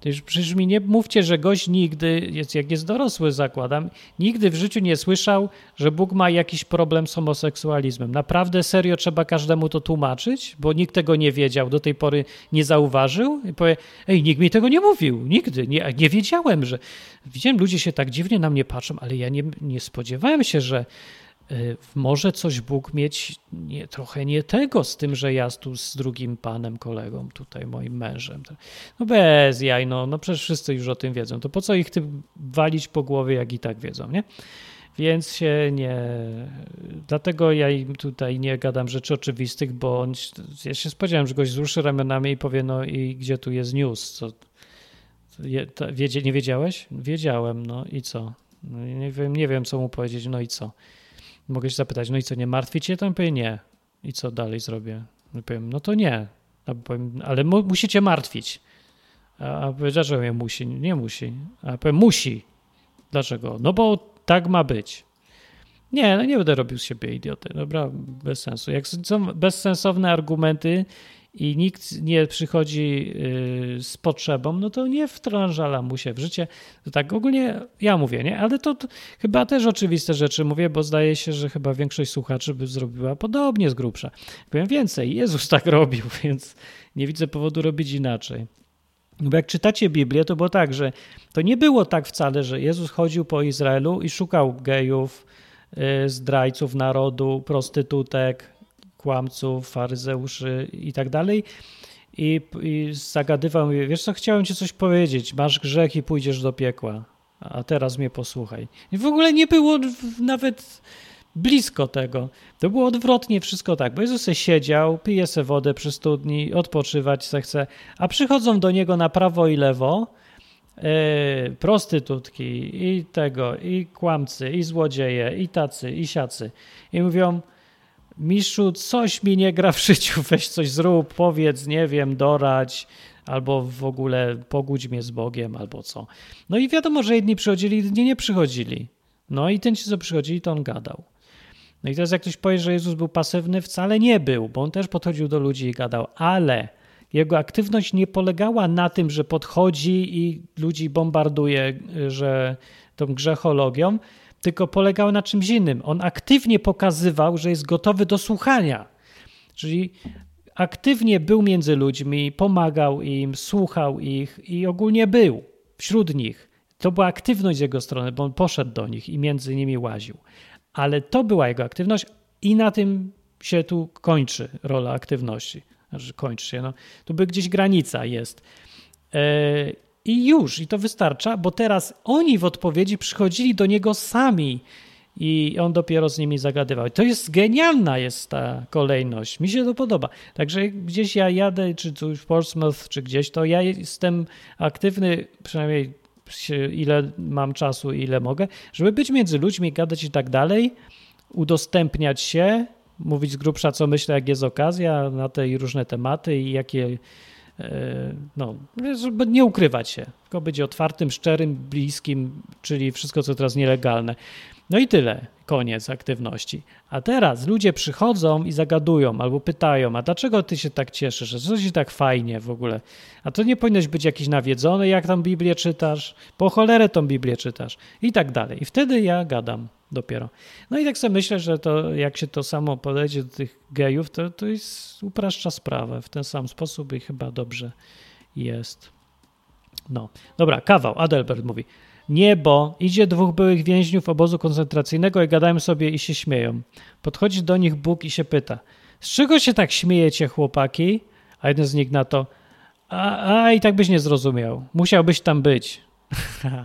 To przecież mi nie mówcie, że gość nigdy, jak jest dorosły, zakładam, nigdy w życiu nie słyszał, że Bóg ma jakiś problem z homoseksualizmem. Naprawdę serio trzeba każdemu to tłumaczyć, bo nikt tego nie wiedział, do tej pory nie zauważył i powie, ej, nikt mi tego nie mówił, nigdy, nie, nie wiedziałem, że... Widziałem, ludzie się tak dziwnie na mnie patrzą, ale ja nie, nie spodziewałem się, że może coś Bóg mieć nie, trochę nie tego z tym, że ja tu z drugim panem, kolegą, tutaj moim mężem. No bez jaj, no, no przecież wszyscy już o tym wiedzą. To po co ich tym walić po głowie, jak i tak wiedzą, nie? Więc się nie. Dlatego ja im tutaj nie gadam rzeczy oczywistych, bo on, ja się spodziewałem, że gość wzruszy ramionami i powie: No i gdzie tu jest news? Co, nie wiedziałeś? Wiedziałem, no i co? No, nie, wiem, nie wiem, co mu powiedzieć, no i co? Mogę się zapytać, no i co, nie martwi cię? To on powie nie. I co dalej zrobię? No powiem, no to nie. Powiem, ale mu, musicie martwić. A, a powie, dlaczego mnie musi? Nie musi. A powiem, musi. Dlaczego? No bo tak ma być. Nie, no nie będę robił z siebie idioty. Dobra, bez sensu. Jak są bezsensowne argumenty i nikt nie przychodzi y, z potrzebą, no to nie wtrążala mu się w życie. To tak ogólnie ja mówię, nie? Ale to, to, chyba też oczywiste rzeczy mówię, bo zdaje się, że chyba większość słuchaczy by zrobiła podobnie z grubsza. Powiem więcej, Jezus tak robił, więc nie widzę powodu robić inaczej. Bo jak czytacie Biblię, to było tak, że to nie było tak wcale, że Jezus chodził po Izraelu i szukał gejów, y, zdrajców narodu, prostytutek, kłamców, faryzeuszy i tak dalej. I, I zagadywał mi, wiesz co, chciałem ci coś powiedzieć, masz grzech i pójdziesz do piekła, a teraz mnie posłuchaj. I w ogóle nie było nawet blisko tego. To było odwrotnie wszystko tak, bo Jezus siedział, pije se wodę przy studni, odpoczywać se chce, a przychodzą do Niego na prawo i lewo yy, prostytutki i tego, i kłamcy, i złodzieje, i tacy, i siacy. I mówią, Miszu, coś mi nie gra w życiu, weź coś zrób, powiedz, nie wiem, dorać, albo w ogóle pogódź mnie z Bogiem, albo co. No i wiadomo, że jedni przychodzili, inni nie przychodzili. No i ten, ci co przychodzili, to on gadał. No i teraz jak ktoś powie, że Jezus był pasywny, wcale nie był, bo on też podchodził do ludzi i gadał, ale jego aktywność nie polegała na tym, że podchodzi i ludzi bombarduje, że tą grzechologią, tylko polegała na czymś innym. On aktywnie pokazywał, że jest gotowy do słuchania. Czyli aktywnie był między ludźmi, pomagał im, słuchał ich i ogólnie był wśród nich. To była aktywność z jego strony, bo on poszedł do nich i między nimi łaził. Ale to była jego aktywność i na tym się tu kończy rola aktywności. Znaczy kończy się, no. Tu by gdzieś granica jest. I już, i to wystarcza, bo teraz oni w odpowiedzi przychodzili do niego sami i on dopiero z nimi zagadywał. To jest genialna jest ta kolejność. Mi się to podoba. Także gdzieś ja jadę, czy tu w Portsmouth, czy gdzieś, to ja jestem aktywny, przynajmniej ile mam czasu, ile mogę, żeby być między ludźmi, gadać i tak dalej, udostępniać się, mówić z grubsza, co myślę, jak jest okazja na te różne tematy i jakie, no, żeby nie ukrywać się, tylko być otwartym, szczerym, bliskim, czyli wszystko, co teraz nielegalne. No i tyle, koniec aktywności. A teraz ludzie przychodzą i zagadują albo pytają, a dlaczego ty się tak cieszysz, że coś tak fajnie w ogóle? A to nie powinieneś być jakiś nawiedzony, jak tam Biblię czytasz, po cholerę tą Biblię czytasz i tak dalej. I wtedy ja gadam dopiero. No i tak sobie myślę, że to jak się to samo podejdzie do tych gejów, to, to jest, upraszcza sprawę w ten sam sposób i chyba dobrze jest. No, dobra, kawał. Adelbert mówi. Niebo, idzie dwóch byłych więźniów obozu koncentracyjnego i gadają sobie i się śmieją. Podchodzi do nich Bóg i się pyta, z czego się tak śmiejecie chłopaki? A jeden z nich na to, a, a i tak byś nie zrozumiał, musiałbyś tam być.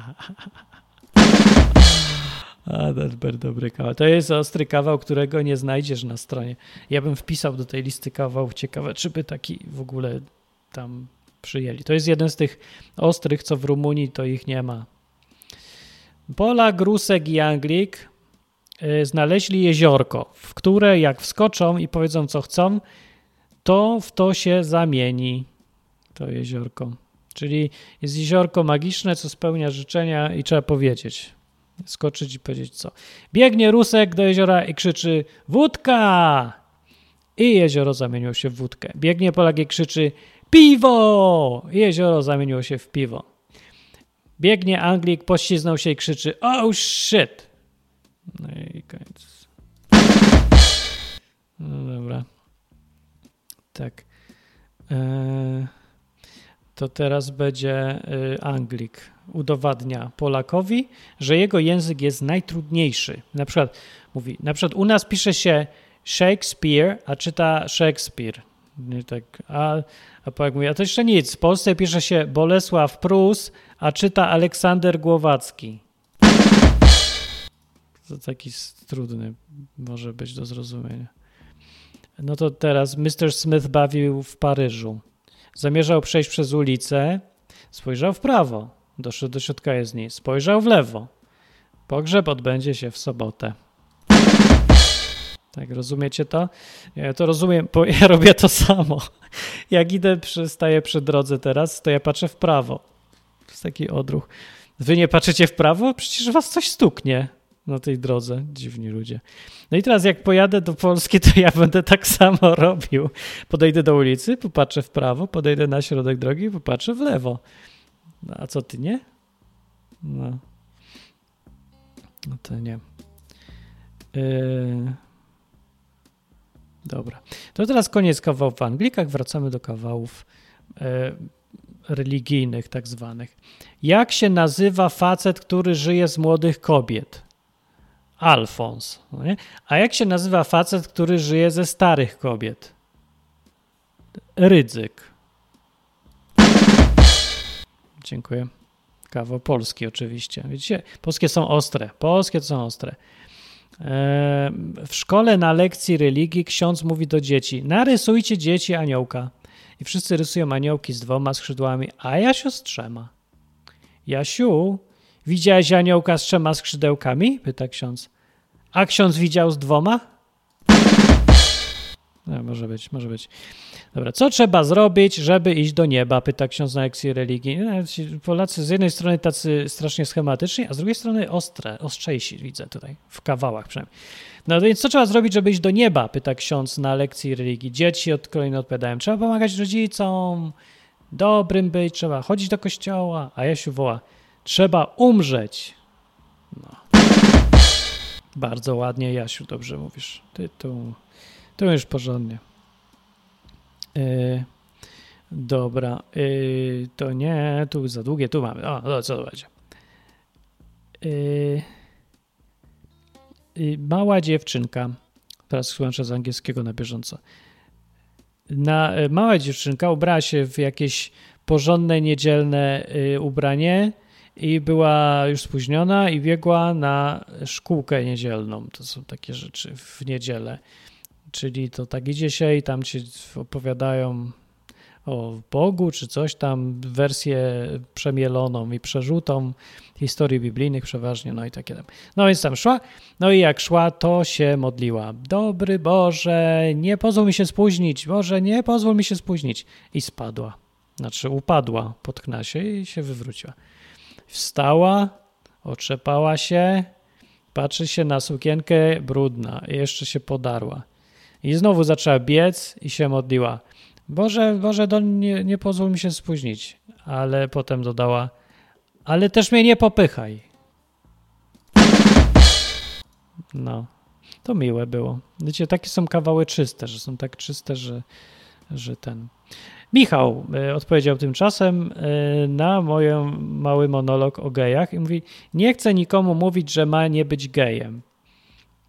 Adelbert, dobry kawał. To jest ostry kawał, którego nie znajdziesz na stronie. Ja bym wpisał do tej listy kawałów. Ciekawe, czy by taki w ogóle tam przyjęli. To jest jeden z tych ostrych, co w Rumunii to ich nie ma. Polak, Rusek i Anglik znaleźli jeziorko, w które jak wskoczą i powiedzą co chcą, to w to się zamieni to jeziorko. Czyli jest jeziorko magiczne, co spełnia życzenia i trzeba powiedzieć. Skoczyć i powiedzieć co. Biegnie Rusek do jeziora i krzyczy wódka! I jezioro zamieniło się w wódkę. Biegnie Polak i krzyczy Piwo! Jezioro zamieniło się w piwo. Biegnie Anglik, pośliznął się i krzyczy oh shit! No i koniec. No dobra. Tak. Eee, to teraz będzie y, Anglik. Udowadnia Polakowi, że jego język jest najtrudniejszy. Na przykład mówi, na przykład u nas pisze się Shakespeare, a czyta Shakespeare. Nie tak, a, a Polak mówi, a to jeszcze nic. W Polsce pisze się Bolesław Prus, a czyta Aleksander Głowacki. To taki trudny może być do zrozumienia. No to teraz Mr. Smith bawił w Paryżu. Zamierzał przejść przez ulicę, spojrzał w prawo, doszedł do środka jezdni, spojrzał w lewo. Pogrzeb odbędzie się w sobotę. Tak, rozumiecie to? Ja to rozumiem, bo ja robię to samo. Jak idę, staję przy drodze teraz, to ja patrzę w prawo. Taki odruch. Wy nie patrzycie w prawo? Przecież was coś stuknie na tej drodze. Dziwni ludzie. No i teraz jak pojadę do Polski, to ja będę tak samo robił. Podejdę do ulicy, popatrzę w prawo, podejdę na środek drogi, popatrzę w lewo. No, a co ty nie? No. No to nie. Yy... Dobra. To teraz koniec kawałów w Anglikach. Wracamy do kawałów e, religijnych, tak zwanych. Jak się nazywa facet, który żyje z młodych kobiet? Alfons. No? A jak się nazywa facet, który żyje ze starych kobiet? Rydzyk. Dziękuję. Kawał polski oczywiście. Widzicie, polskie są ostre. Polskie to są ostre. E, W szkole na lekcji religii ksiądz mówi do dzieci: Narysujcie dzieci aniołka. I wszyscy rysują aniołki z dwoma skrzydłami, a Jasiu z trzema. Jasiu, widziałeś aniołka z trzema skrzydełkami? Pyta ksiądz. A ksiądz widział z dwoma? No, może być, może być. Dobra, co trzeba zrobić, żeby iść do nieba? Pyta ksiądz na lekcji religii. Polacy z jednej strony tacy strasznie schematyczni, a z drugiej strony ostre, ostrzejsi widzę tutaj, w kawałach przynajmniej. No więc co trzeba zrobić, żeby iść do nieba? Pyta ksiądz na lekcji religii. Dzieci od kolejno odpowiadają, trzeba pomagać rodzicom, dobrym być, trzeba chodzić do kościoła, a Jasiu woła, trzeba umrzeć. No. Bardzo ładnie, Jasiu, dobrze mówisz. Ty tu już porządnie. Yy, dobra, yy, to nie, tu za długie, tu mamy. O, no, co to będzie? Yy, mała dziewczynka, teraz tłumaczę z angielskiego na bieżąco. Na, mała dziewczynka ubrała się w jakieś porządne, niedzielne ubranie i była już spóźniona i biegła na szkółkę niedzielną. To są takie rzeczy w niedzielę. Czyli to tak idzie się i tam ci opowiadają o Bogu czy coś tam, wersję przemieloną i przerzutą historii biblijnych przeważnie, no i takie tam. No więc tam szła, no i jak szła, to się modliła. Dobry Boże, nie pozwól mi się spóźnić, Boże, nie pozwól mi się spóźnić. I spadła, znaczy upadła, potknęła się i się wywróciła. Wstała, otrzepała się, patrzy się na sukienkę brudna i jeszcze się podarła. I znowu zaczęła biec i się modliła. Boże, Boże, do, nie, nie pozwól mi się spóźnić. Ale potem dodała, ale też mnie nie popychaj. No, to miłe było. Wiecie, takie są kawały czyste, że są tak czyste, że, że ten... Michał y, odpowiedział tymczasem y, na mój mały monolog o gejach i mówi, nie chcę nikomu mówić, że ma nie być gejem.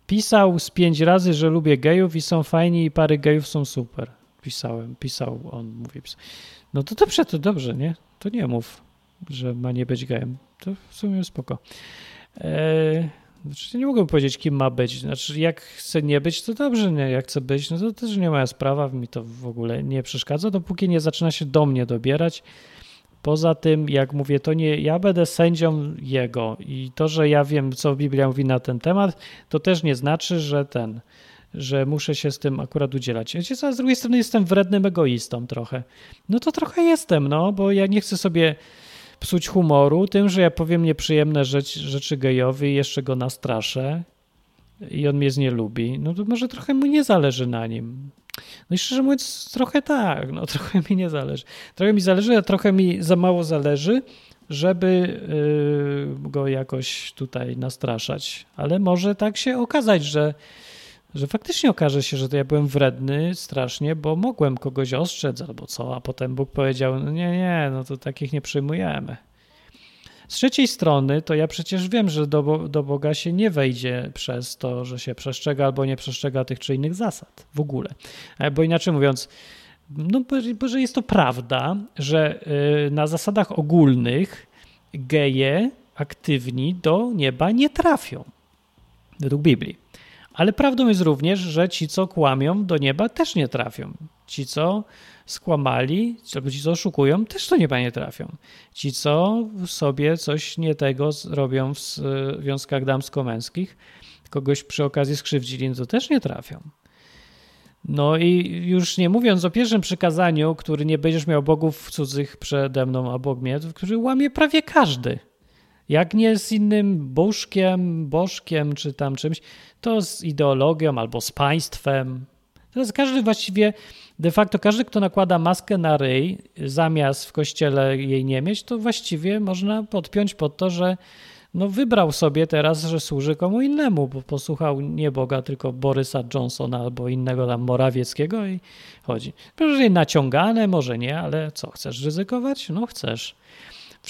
Pisał z pięć razy, że lubię gejów i są fajni i pary gejów są super. Pisałem, pisał on, mówi. No to dobrze, to dobrze, nie? To nie mów, że ma nie być gejem. To w sumie spoko. Eee, znaczy nie mogę powiedzieć, kim ma być. Znaczy, jak chce nie być, to dobrze, nie? Jak chce być, no to też nie moja sprawa, mi to w ogóle nie przeszkadza, dopóki nie zaczyna się do mnie dobierać. Poza tym, jak mówię, to nie ja będę sędzią jego i to, że ja wiem, co Biblia mówi na ten temat, to też nie znaczy, że ten, że muszę się z tym akurat udzielać. Wiecie co, z drugiej strony jestem wrednym egoistą trochę. No to trochę jestem, no, bo ja nie chcę sobie psuć humoru tym, że ja powiem nieprzyjemne rzecz, rzeczy gejowi i jeszcze go nastraszę i on mnie nie lubi. No to może trochę mu nie zależy na nim. No i szczerze mówiąc, trochę tak, no trochę mi nie zależy. Trochę mi zależy, a trochę mi za mało zależy, żeby yy, go jakoś tutaj nastraszać. Ale może tak się okazać, że, że faktycznie okaże się, że to ja byłem wredny strasznie, bo mogłem kogoś ostrzec albo co, a potem Bóg powiedział, no nie, nie, no to takich nie przyjmujemy. Z trzeciej strony, to ja przecież wiem, że do, do Boga się nie wejdzie przez to, że się przestrzega albo nie przestrzega tych czy innych zasad w ogóle. E, Bo inaczej mówiąc, no, że jest to prawda, że y, na zasadach ogólnych geje aktywni do nieba nie trafią, według Biblii. Ale prawdą jest również, że ci, co kłamią, do nieba też nie trafią. Ci, co skłamali, albo ci, co oszukują, też do nieba nie trafią. Ci, co sobie coś nie tego robią w związkach damsko-męskich, kogoś przy okazji skrzywdzili, no to też nie trafią. No i już nie mówiąc o pierwszym przykazaniu, który nie będziesz miał bogów cudzych przede mną, a mnie, który łamie prawie każdy. Jak nie z innym bożkiem, bożkiem czy tam czymś, to z ideologią albo z państwem. Teraz każdy właściwie, de facto każdy, kto nakłada maskę na ryj, zamiast w kościele jej nie mieć, to właściwie można podpiąć pod to, że no wybrał sobie teraz, że służy komu innemu, bo posłuchał nie Boga, tylko Borysa Johnsona albo innego tam Morawieckiego i chodzi. Może naciągane, może nie, ale co, chcesz ryzykować? No chcesz.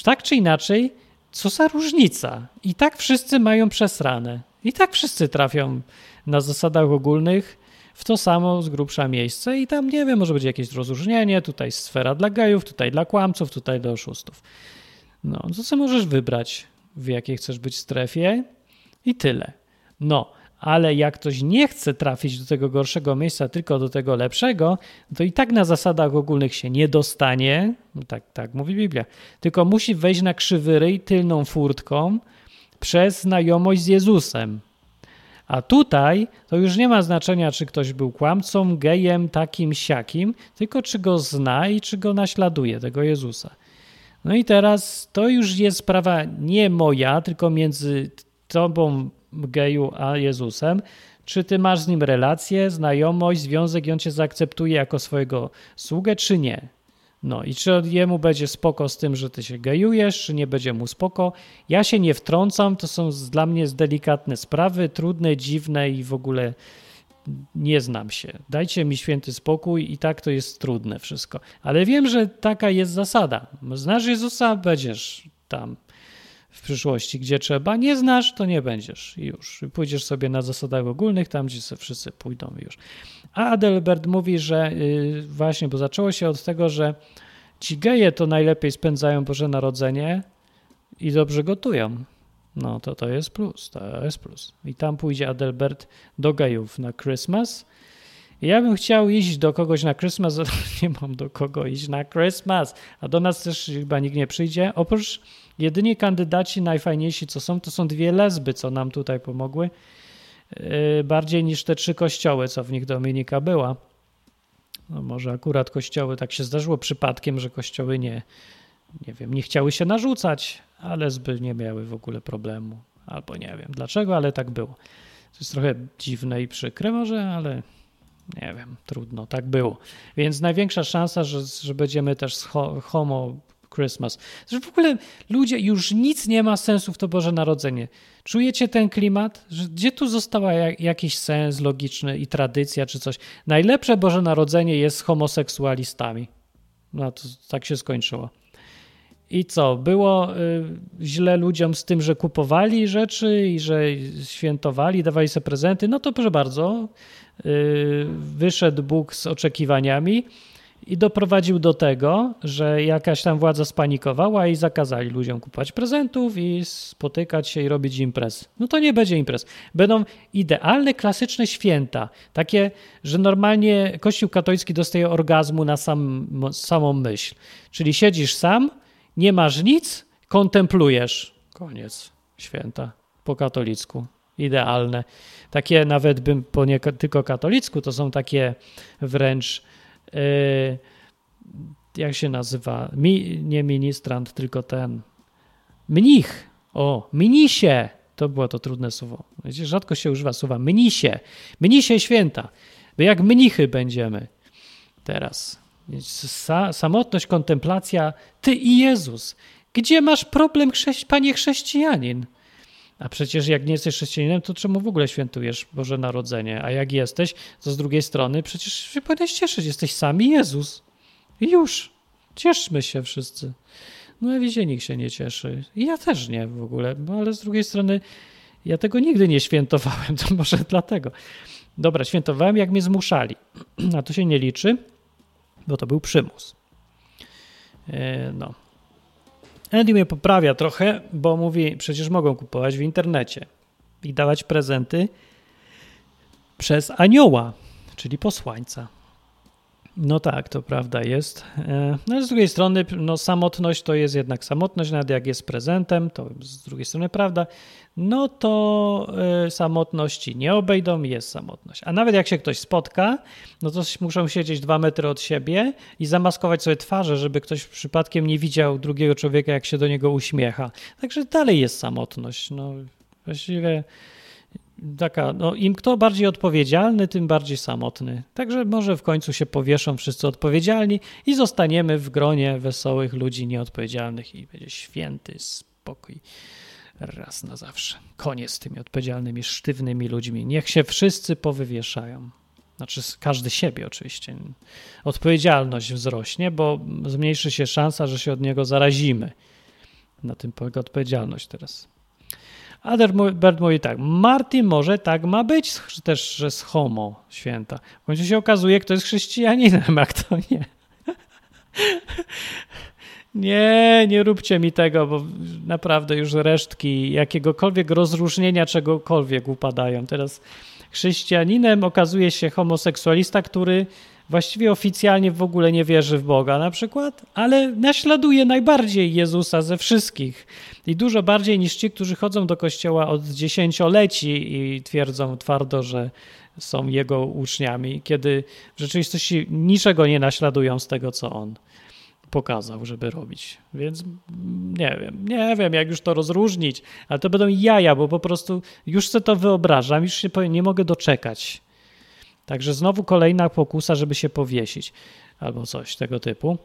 Tak czy inaczej, co za różnica? I tak wszyscy mają przesrane. I tak wszyscy trafią na zasadach ogólnych w to samo z grubsza miejsce i tam, nie wiem, może być jakieś rozróżnienie, tutaj sfera dla gejów, tutaj dla kłamców, tutaj dla oszustów. No, to co możesz wybrać, w jakiej chcesz być strefie i tyle. No, ale jak ktoś nie chce trafić do tego gorszego miejsca, tylko do tego lepszego, to i tak na zasadach ogólnych się nie dostanie, no tak, tak mówi Biblia, tylko musi wejść na krzywy ryj tylną furtką przez znajomość z Jezusem. A tutaj to już nie ma znaczenia, czy ktoś był kłamcą, gejem, takim, siakim, tylko czy go zna i czy go naśladuje, tego Jezusa. No i teraz to już jest sprawa nie moja, tylko między tobą, geju, a Jezusem. Czy ty masz z nim relację, znajomość, związek i on cię zaakceptuje jako swojego sługę, czy nie? No i czy jemu będzie spoko z tym, że ty się gejujesz, czy nie będzie mu spoko? Ja się nie wtrącam, to są dla mnie delikatne sprawy, trudne, dziwne i w ogóle nie znam się. Dajcie mi święty spokój i tak to jest trudne wszystko. Ale wiem, że taka jest zasada. Znasz Jezusa, będziesz tam w przyszłości, gdzie trzeba. Nie znasz, to nie będziesz i już. Pójdziesz sobie na zasadach ogólnych, tam gdzie sobie wszyscy pójdą już. A Adelbert mówi, że yy, właśnie, bo zaczęło się od tego, że ci geje to najlepiej spędzają Boże Narodzenie i dobrze gotują. No to to jest plus, to jest plus. I tam pójdzie Adelbert do gejów na Christmas. Ja bym chciał iść do kogoś na Christmas, ale nie mam do kogo iść na Christmas. A do nas też chyba nikt nie przyjdzie. Oprócz jedynie kandydaci najfajniejsi, co są, to są dwie lesby, co nam tutaj pomogły. Yy, bardziej niż te trzy kościoły, co w nich Dominika była. No może akurat kościoły tak się zdarzyło przypadkiem, że kościoły nie, nie wiem, nie chciały się narzucać, a lesby nie miały w ogóle problemu. Albo nie wiem dlaczego, ale tak było. To jest trochę dziwne i przykre może, ale nie wiem, trudno, tak było. Więc największa szansa, że, że będziemy też homo Christmas. Że w ogóle ludzie, już nic nie ma sensu w to Boże Narodzenie. Czujecie ten klimat? Że gdzie tu została jak, jakiś sens logiczny i tradycja czy coś? Najlepsze Boże Narodzenie jest z homoseksualistami. No to tak się skończyło. I co? Było y, źle ludziom z tym, że kupowali rzeczy i że świętowali, dawali sobie prezenty. No to proszę bardzo, y, wyszedł Bóg z oczekiwaniami i doprowadził do tego, że jakaś tam władza spanikowała i zakazali ludziom kupować prezentów i spotykać się i robić imprez. No to nie będzie imprez. Będą idealne, klasyczne święta. Takie, że normalnie Kościół katolicki dostaje orgazmu na sam, samą myśl. Czyli siedzisz sam, nie masz nic, kontemplujesz. Koniec święta po katolicku. Idealne. Takie nawet bym po nie tylko katolicku, to są takie wręcz jak się nazywa? Mi, nie ministrant, tylko ten mnich. O, mnisie. To było to trudne słowo. Wiecie, rzadko się używa słowa mnisie. Mnisie święta. Bo jak mnichy będziemy teraz. Sa, samotność, kontemplacja, ty i Jezus. Gdzie masz problem, chrześ- panie chrześcijanin? A przecież jak nie jesteś chrześcijaninem, to czemu w ogóle świętujesz Boże Narodzenie? A jak jesteś, to z drugiej strony przecież się powinieneś cieszyć. Jesteś sami Jezus. I już. Cieszmy się wszyscy. No a wiecie, nikt się nie cieszy. I ja też nie w ogóle, no, ale z drugiej strony ja tego nigdy nie świętowałem, to może dlatego. Dobra, świętowałem jak mnie zmuszali. A to się nie liczy, bo to był przymus. E, No. Andy mnie poprawia trochę, bo mówi, przecież mogą kupować w internecie i dawać prezenty przez anioła, czyli posłańca. No tak, to prawda jest. E, No z drugiej strony, no samotność to jest jednak samotność, nawet jak jest prezentem, to z drugiej strony prawda, no to e, samotności nie obejdą, jest samotność. A nawet jak się ktoś spotka, no to muszą siedzieć dwa metry od siebie i zamaskować sobie twarze, żeby ktoś przypadkiem nie widział drugiego człowieka, jak się do niego uśmiecha. Także dalej jest samotność. No właściwie taka, no im kto bardziej odpowiedzialny, tym bardziej samotny. Także może w końcu się powieszą wszyscy odpowiedzialni i zostaniemy w gronie wesołych ludzi nieodpowiedzialnych i będzie święty spokój raz na zawsze. Koniec z tymi odpowiedzialnymi, sztywnymi ludźmi. Niech się wszyscy powywieszają. Znaczy każdy siebie oczywiście. Odpowiedzialność wzrośnie, bo zmniejszy się szansa, że się od niego zarazimy. Na tym polega odpowiedzialność teraz. Adalbert mówi tak, Martin może tak ma być też, że z homo święta. W końcu się okazuje, kto jest chrześcijaninem, a kto nie. Nie, nie róbcie mi tego, bo naprawdę już resztki jakiegokolwiek rozróżnienia czegokolwiek upadają. Teraz chrześcijaninem okazuje się homoseksualista, który właściwie oficjalnie w ogóle nie wierzy w Boga na przykład, ale naśladuje najbardziej Jezusa ze wszystkich i dużo bardziej niż ci, którzy chodzą do kościoła od dziesięcioleci i twierdzą twardo, że są jego uczniami, kiedy w rzeczywistości niczego nie naśladują z tego, co on pokazał, żeby robić. Więc nie wiem, nie wiem, jak już to rozróżnić, ale to będą jaja, bo po prostu już sobie to wyobrażam, już się nie mogę doczekać. Także znowu kolejna pokusa, żeby się powiesić albo coś tego typu.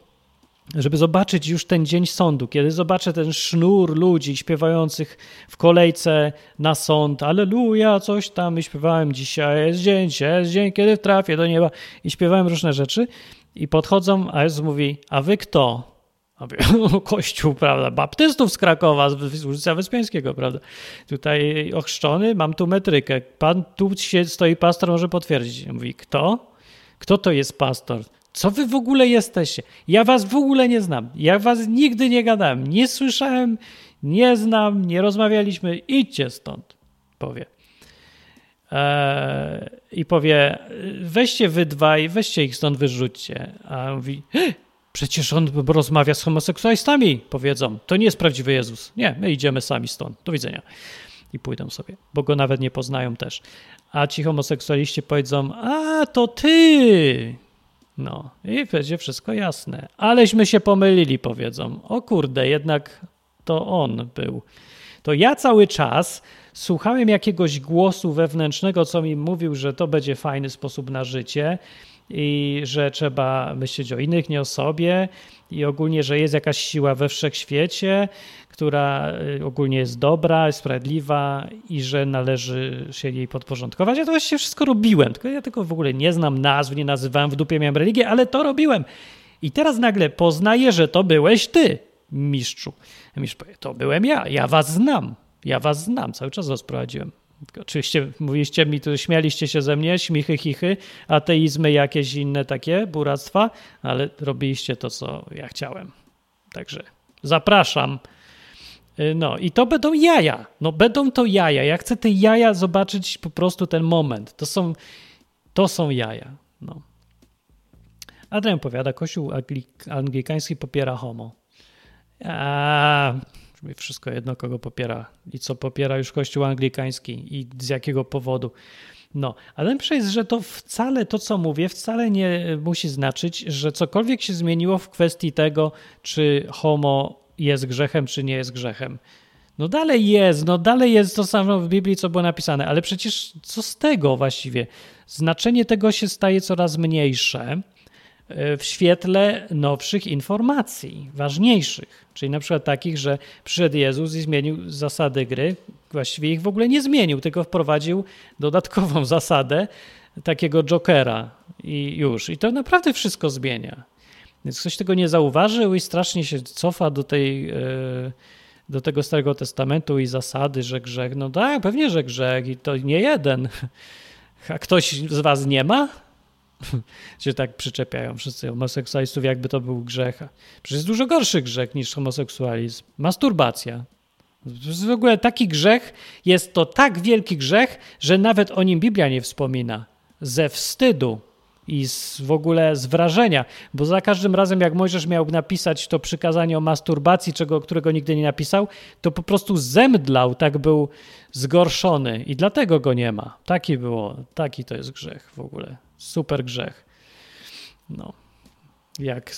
Żeby zobaczyć już ten dzień sądu, kiedy zobaczę ten sznur ludzi śpiewających w kolejce na sąd, aleluja, coś tam i śpiewałem dzisiaj jest dzień, jest dzień, kiedy trafię do nieba i śpiewałem różne rzeczy i podchodzą, a Jezus mówi, a wy kto? Kościół, prawda, baptystów z Krakowa, z ulicy Wyspiańskiego, prawda, tutaj ochrzczony, mam tu metrykę, pan, tu się stoi pastor, może potwierdzić. Mówi, kto? Kto to jest pastor? Co wy w ogóle jesteście? Ja was w ogóle nie znam. Ja was nigdy nie gadałem. Nie słyszałem, nie znam, nie rozmawialiśmy. Idźcie stąd, powie. Eee, I powie, weźcie wy dwaj, weźcie ich stąd, wyrzućcie. A on mówi, przecież on rozmawia z homoseksualistami, powiedzą. To nie jest prawdziwy Jezus. Nie, my idziemy sami stąd. Do widzenia. I pójdą sobie, bo go nawet nie poznają też. A ci homoseksualiści powiedzą, a to ty, no i będzie wszystko jasne. Aleśmy się pomylili, powiedzą. O kurde, jednak to on był. To ja cały czas słuchałem jakiegoś głosu wewnętrznego, co mi mówił, że to będzie fajny sposób na życie i że trzeba myśleć o innych, nie o sobie i ogólnie, że jest jakaś siła we wszechświecie, która ogólnie jest dobra, sprawiedliwa i że należy się jej podporządkować. Ja to właściwie wszystko robiłem, tylko ja tego w ogóle nie znam nazw, nie nazywałem, w dupie miałem religię, ale to robiłem. I teraz nagle poznaję, że to byłeś ty, mistrzu. Mistrz powie, to byłem ja, ja was znam, ja was znam, cały czas was prowadziłem. Oczywiście mówiliście mi, tu śmialiście się ze mnie, śmichy, chichy, ateizmy, jakieś inne takie buractwa, ale robiliście to, co ja chciałem. Także zapraszam. No i to będą jaja. No będą to jaja. Ja chcę te jaja zobaczyć po prostu ten moment. To są, to są jaja. No. Adrian powiada, kościół anglikański popiera homo. A, wszystko jedno, kogo popiera i co popiera już kościół anglikański i z jakiego powodu. No, ale najlepsze jest, że to wcale, to co mówię, wcale nie musi znaczyć, że cokolwiek się zmieniło w kwestii tego, czy homo jest grzechem, czy nie jest grzechem. No dalej jest, no dalej jest to samo w Biblii, co było napisane, ale przecież co z tego właściwie? Znaczenie tego się staje coraz mniejsze w świetle nowszych informacji, ważniejszych, czyli na przykład takich, że przyszedł Jezus i zmienił zasady gry, właściwie ich w ogóle nie zmienił, tylko wprowadził dodatkową zasadę takiego jokera i już. I to naprawdę wszystko zmienia. Więc ktoś tego nie zauważył i strasznie się cofa do tej... Yy, do tego Starego Testamentu i zasady, że grzech, no tak, pewnie, że grzech i to nie jeden. A ktoś z was nie ma? się tak przyczepiają wszyscy homoseksualistów, jakby to był grzech. Przecież jest dużo gorszy grzech niż homoseksualizm. Masturbacja. W ogóle taki grzech, jest to tak wielki grzech, że nawet o nim Biblia nie wspomina. Ze wstydu i z, w ogóle z wrażenia, bo za każdym razem, jak Mojżesz miał napisać to przykazanie o masturbacji, czego, którego nigdy nie napisał, to po prostu zemdlał, tak był zgorszony i dlatego go nie ma. Taki było, taki to jest grzech w ogóle. Super grzech. No. Jak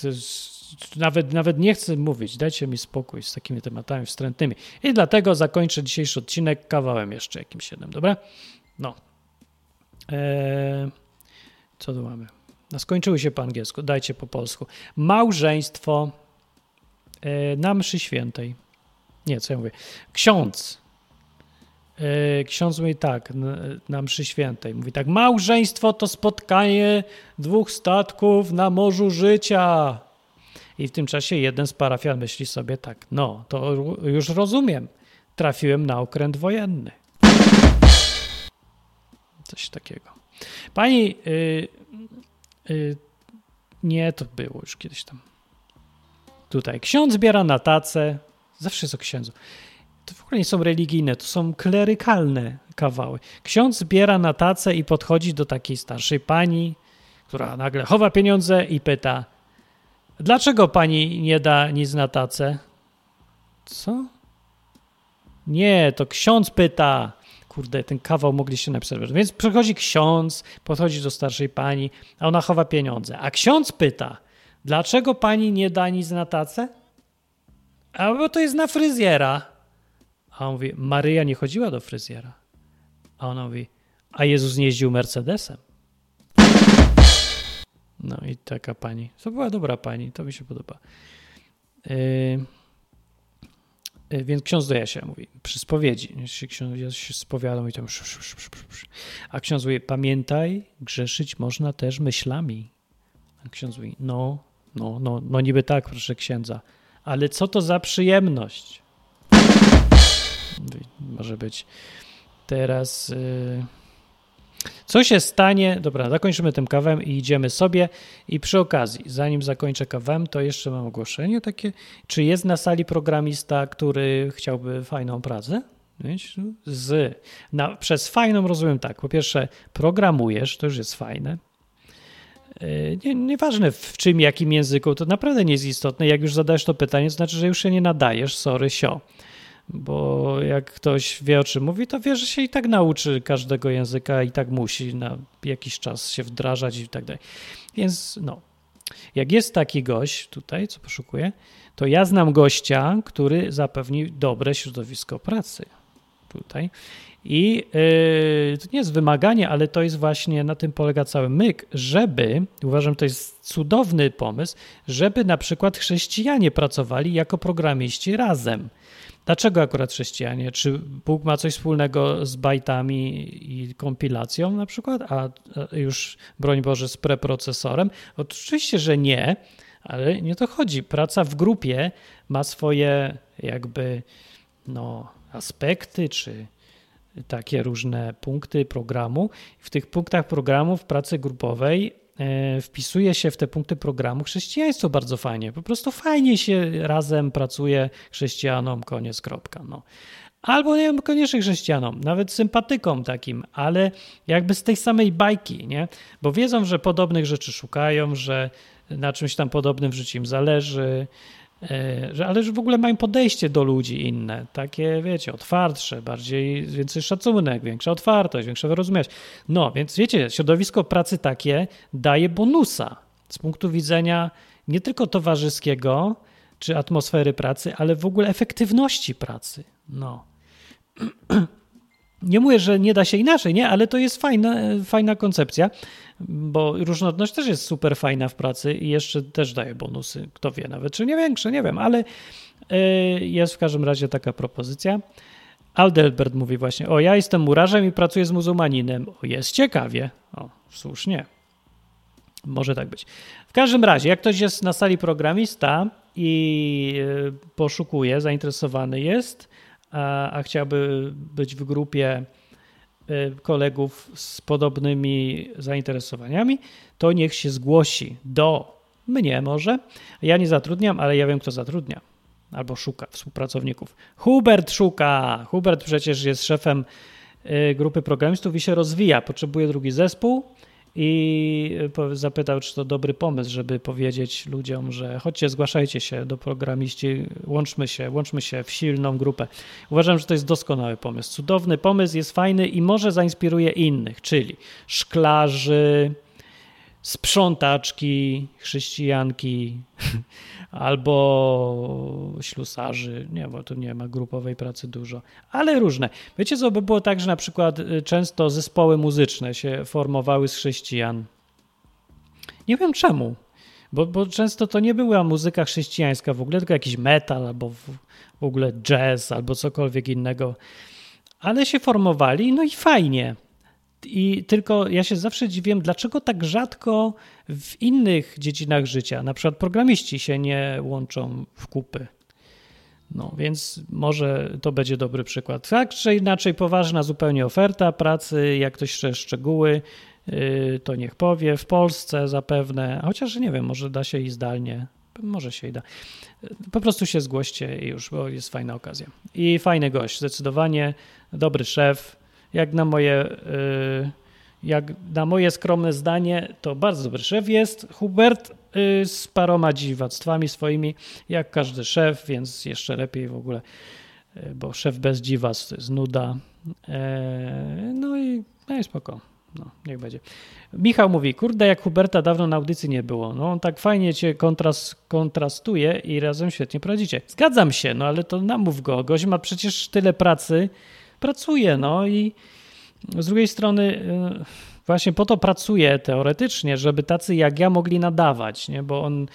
nawet, nawet nie chcę mówić, dajcie mi spokój z takimi tematami wstrętnymi. I dlatego zakończę dzisiejszy odcinek kawałem jeszcze jakimś jednym, dobra? No. Eee... Co tu mamy? No skończyły się po angielsku, dajcie po polsku. Małżeństwo e, na mszy świętej. Nie, co ja mówię? Ksiądz. E, ksiądz mówi tak, na mszy świętej. Mówi tak, małżeństwo to spotkanie dwóch statków na morzu życia. I w tym czasie jeden z parafian myśli sobie tak, no, to już rozumiem. Trafiłem na okręt wojenny. Coś takiego. Pani, y, y, nie, to było już kiedyś tam. Tutaj ksiądz zbiera na tacę, zawsze jest o księdzu. To w ogóle nie są religijne, to są klerykalne kawały. Ksiądz zbiera na tacę i podchodzi do takiej starszej pani, która nagle chowa pieniądze i pyta: Dlaczego pani nie da nic na tacę? Co? Nie, to ksiądz pyta kurde, ten kawał mogliście napisać. Więc przychodzi ksiądz, podchodzi do starszej pani, a ona chowa pieniądze. A ksiądz pyta, dlaczego pani nie da nic na tacę? A bo to jest na fryzjera. A on mówi, Maryja nie chodziła do fryzjera. A ona mówi, a Jezus nie jeździł Mercedesem. No i taka pani. To była dobra pani, to mi się podoba. Yy... E, więc ksiądz do Jasia mówi, przy spowiedzi, ksiądz ja się spowiadał i tam a ksiądz mówi, pamiętaj, grzeszyć można też myślami. A ksiądz mówi, no, no, no, no niby tak, proszę księdza, ale co to za przyjemność? Może być teraz... Yy... Co się stanie? Dobra, zakończymy tym kawem i idziemy sobie. I przy okazji, zanim zakończę kawem, to jeszcze mam ogłoszenie takie. Czy jest na sali programista, który chciałby fajną pracę? Z, na, przez fajną rozumiem tak. Po pierwsze, programujesz, to już jest fajne. E, nie, nieważne w czym, jakim języku, to naprawdę nie jest istotne. Jak już zadajesz to pytanie, to znaczy, że już się nie nadajesz, sorry, sio bo jak ktoś wie o czym mówi, to wie, że się i tak nauczy każdego języka i tak musi na jakiś czas się wdrażać i tak dalej. Więc no, jak jest taki gość tutaj, co poszukuję, to ja znam gościa, który zapewni dobre środowisko pracy tutaj. I yy, to nie jest wymaganie, ale to jest właśnie na tym polega cały myk, żeby, uważam, to jest cudowny pomysł, żeby na przykład chrześcijanie pracowali jako programiści razem. Dlaczego akurat chrześcijanie? Czy Bóg ma coś wspólnego z bajtami i kompilacją na przykład, a już broń Boże z preprocesorem? Oczywiście, że nie, ale nie to chodzi. Praca w grupie ma swoje jakby no, aspekty czy takie różne punkty programu. W tych punktach programu w pracy grupowej wpisuje się w te punkty programu chrześcijaństwo bardzo fajnie. Po prostu fajnie się razem pracuje chrześcijanom, koniec, kropka. No. Albo nie wiem, koniecznie chrześcijanom, nawet sympatykom takim, ale jakby z tej samej bajki, nie? Bo wiedzą, że podobnych rzeczy szukają, że na czymś tam podobnym w życiu im zależy, E, że, ale że w ogóle mają podejście do ludzi inne, takie, wiecie, otwartsze, bardziej, więcej szacunek, większa otwartość, większa wyrozumiałość. No, więc wiecie, środowisko pracy takie daje bonusa z punktu widzenia nie tylko towarzyskiego czy atmosfery pracy, ale w ogóle efektywności pracy. No. Nie mówię, że nie da się inaczej, nie, ale to jest fajna, fajna koncepcja, bo różnorodność też jest super fajna w pracy i jeszcze też daje bonusy. Kto wie, nawet czy nie większe, nie wiem, ale y, jest w każdym razie taka propozycja. Aldelbert mówi właśnie, o ja jestem murarzem i pracuję z muzułmaninem. O, jest ciekawie. O, słusznie. Może tak być. W każdym razie, jak ktoś jest na sali programista i y, poszukuje, zainteresowany jest, a, a chciałby być w grupie y, kolegów z podobnymi zainteresowaniami, to niech się zgłosi do mnie może. Ja nie zatrudniam, ale ja wiem, kto zatrudnia albo szuka współpracowników. Hubert szuka. Hubert przecież jest szefem y, grupy programistów i się rozwija. Potrzebuje drugi zespół i po- zapytał, czy to dobry pomysł, żeby powiedzieć ludziom, że chodźcie, zgłaszajcie się do programiści, łączmy się, łączmy się w silną grupę. Uważam, że to jest doskonały pomysł. Cudowny pomysł, jest fajny i może zainspiruje innych, czyli szklarzy, sprzątaczki, chrześcijanki albo ślusarzy. Nie, bo tu nie ma grupowej pracy dużo, ale różne. Wiecie, co by było tak, że na przykład y, często zespoły muzyczne się formowały z chrześcijan. Nie wiem czemu, bo, bo często to nie była muzyka chrześcijańska w ogóle, tylko jakiś metal albo w, w ogóle jazz albo cokolwiek innego. Ale się formowali, no i fajnie. I tylko ja się zawsze dziwię, dlaczego tak rzadko w innych dziedzinach życia, na przykład programiści się nie łączą w kupy. No więc może to będzie dobry przykład. Tak czy inaczej, poważna zupełnie oferta pracy, jak ktoś chce szczegóły, yy, to niech powie. W Polsce zapewne, chociaż nie wiem, może da się i zdalnie. Może się i da. Po prostu się zgłoście i już, bo jest fajna okazja. I fajny gość, zdecydowanie dobry szef. Jak na moje, yy, jak na moje skromne zdanie, to bardzo dobry szef jest Hubert yy, z paroma dziwactwami swoimi, jak każdy szef, więc jeszcze lepiej w ogóle, yy, bo szef bez dziwactw to jest nuda. Yy, no i, no i spoko. No, niech będzie. Michał mówi, kurde, jak Huberta dawno na audycji nie było. No, on tak fajnie cię kontrast, kontrastuje i razem świetnie prowadzicie. Zgadzam się, no ale to namów go. Gość ma przecież tyle pracy, pracuje, no i z drugiej strony y, właśnie po to pracuje teoretycznie, żeby tacy jak ja mogli nadawać, nie? bo on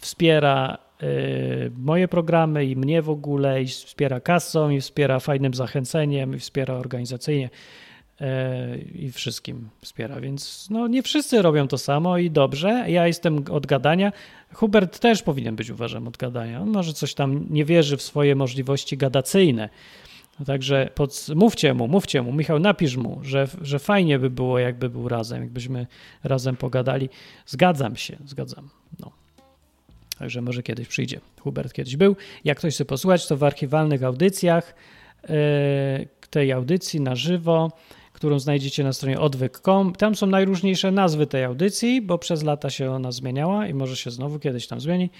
wspiera y, moje programy i mnie w ogóle i wspiera kasą i wspiera fajnym zachęceniem i wspiera organizacyjnie y, i wszystkim wspiera, więc no nie wszyscy robią to samo i dobrze. Ja jestem od gadania. Hubert też powinien być, uważam, od gadania. On może coś tam nie wierzy w swoje możliwości gadacyjne. No Także pod, mówcie mu, mówcie mu, Michał, napisz mu, że, że fajnie by było, jakby był razem, jakbyśmy razem pogadali. Zgadzam się, zgadzam. No. Także może kiedyś przyjdzie. Hubert kiedyś był. Jak ktoś chce posłuchać, to w archiwalnych audycjach yy, tej audycji na żywo, którą znajdziecie na stronie odwyk.com. Tam są najróżniejsze nazwy tej audycji, bo przez lata się ona zmieniała i może się znowu kiedyś tam zmieni.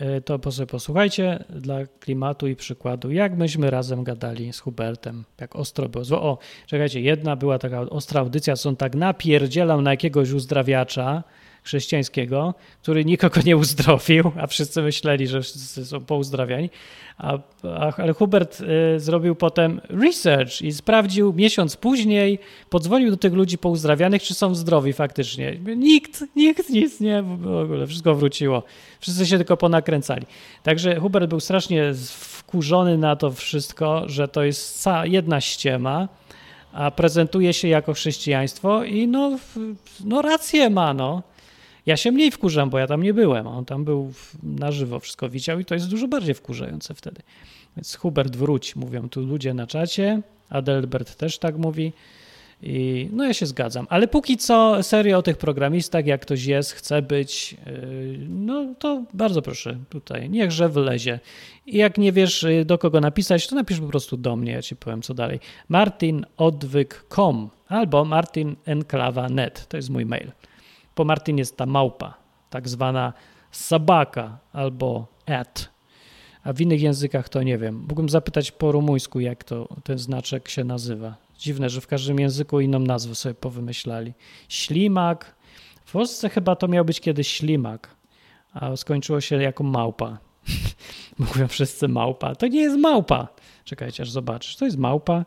Yy, To sobie posłuchajcie dla klimatu i przykładu, jak myśmy razem gadali z Hubertem, jak ostro było. Zło- O, czekajcie, jedna była taka ostra audycja, co on tak napierdzielał na jakiegoś uzdrawiacza chrześcijańskiego, który nikogo nie uzdrowił, a wszyscy myśleli, że wszyscy są pouzdrawiani. A, a, ale Hubert y, zrobił potem research i sprawdził miesiąc później, podzwonił do tych ludzi pouzdrawianych, czy są zdrowi faktycznie. Nikt, nikt, nic nie, w ogóle wszystko wróciło. Wszyscy się tylko ponakręcali. Także Hubert był strasznie wkurzony na to wszystko, że to jest jedna ściema, a prezentuje się jako chrześcijaństwo i no, no rację ma, no. Ja się mniej wkurzam, bo ja tam nie byłem, a on tam był na żywo, wszystko widział i to jest dużo bardziej wkurzające wtedy. Więc Hubert wróć, mówią tu ludzie na czacie, Adelbert też tak mówi i no ja się zgadzam. Ale póki co serio o tych programistach, jak ktoś jest, chce być, yy, no to bardzo proszę tutaj, niechże wlezie. I jak nie wiesz yy, do kogo napisać, to napisz po prostu do mnie, ja ci powiem co dalej. martinodwyk.com albo martinenklawa.net, to jest mój mail. Po Martin jest ta małpa, tak zwana sabaka albo at. A w innych językach to nie wiem. Mógłbym zapytać po rumuńsku, jak to ten znaczek się nazywa. Dziwne, że w każdym języku inną nazwę sobie powymyślali. Ślimak. W Polsce chyba to miał być kiedyś ślimak, a skończyło się jako małpa. Mówią wszyscy małpa. To nie jest małpa. Czekajcie, aż zobaczysz. To jest małpa.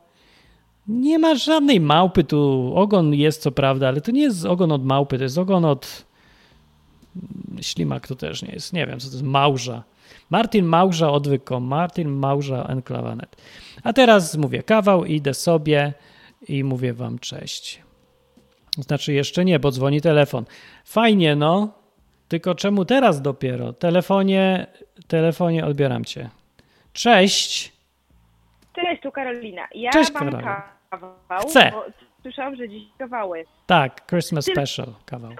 Nie ma żadnej małpy tu. Ogon jest co prawda, ale to nie jest ogon od małpy, to jest ogon od ślimak to też nie jest. Nie wiem, co to jest małża. Martin Małża odwyko. Martin Małża enklawanet. A teraz mówię kawał, idę sobie i mówię wam cześć. Znaczy jeszcze nie, bo dzwoni telefon. Fajnie, no. Tylko czemu teraz dopiero? Telefonie, telefonie odbieram cię. Cześć. Cześć, tu Karolina. Ja Cześć, mam Karolina. kawał. Chcę. Bo słyszałam, że dziś kawały. Tak, Christmas Tylko- Special kawał.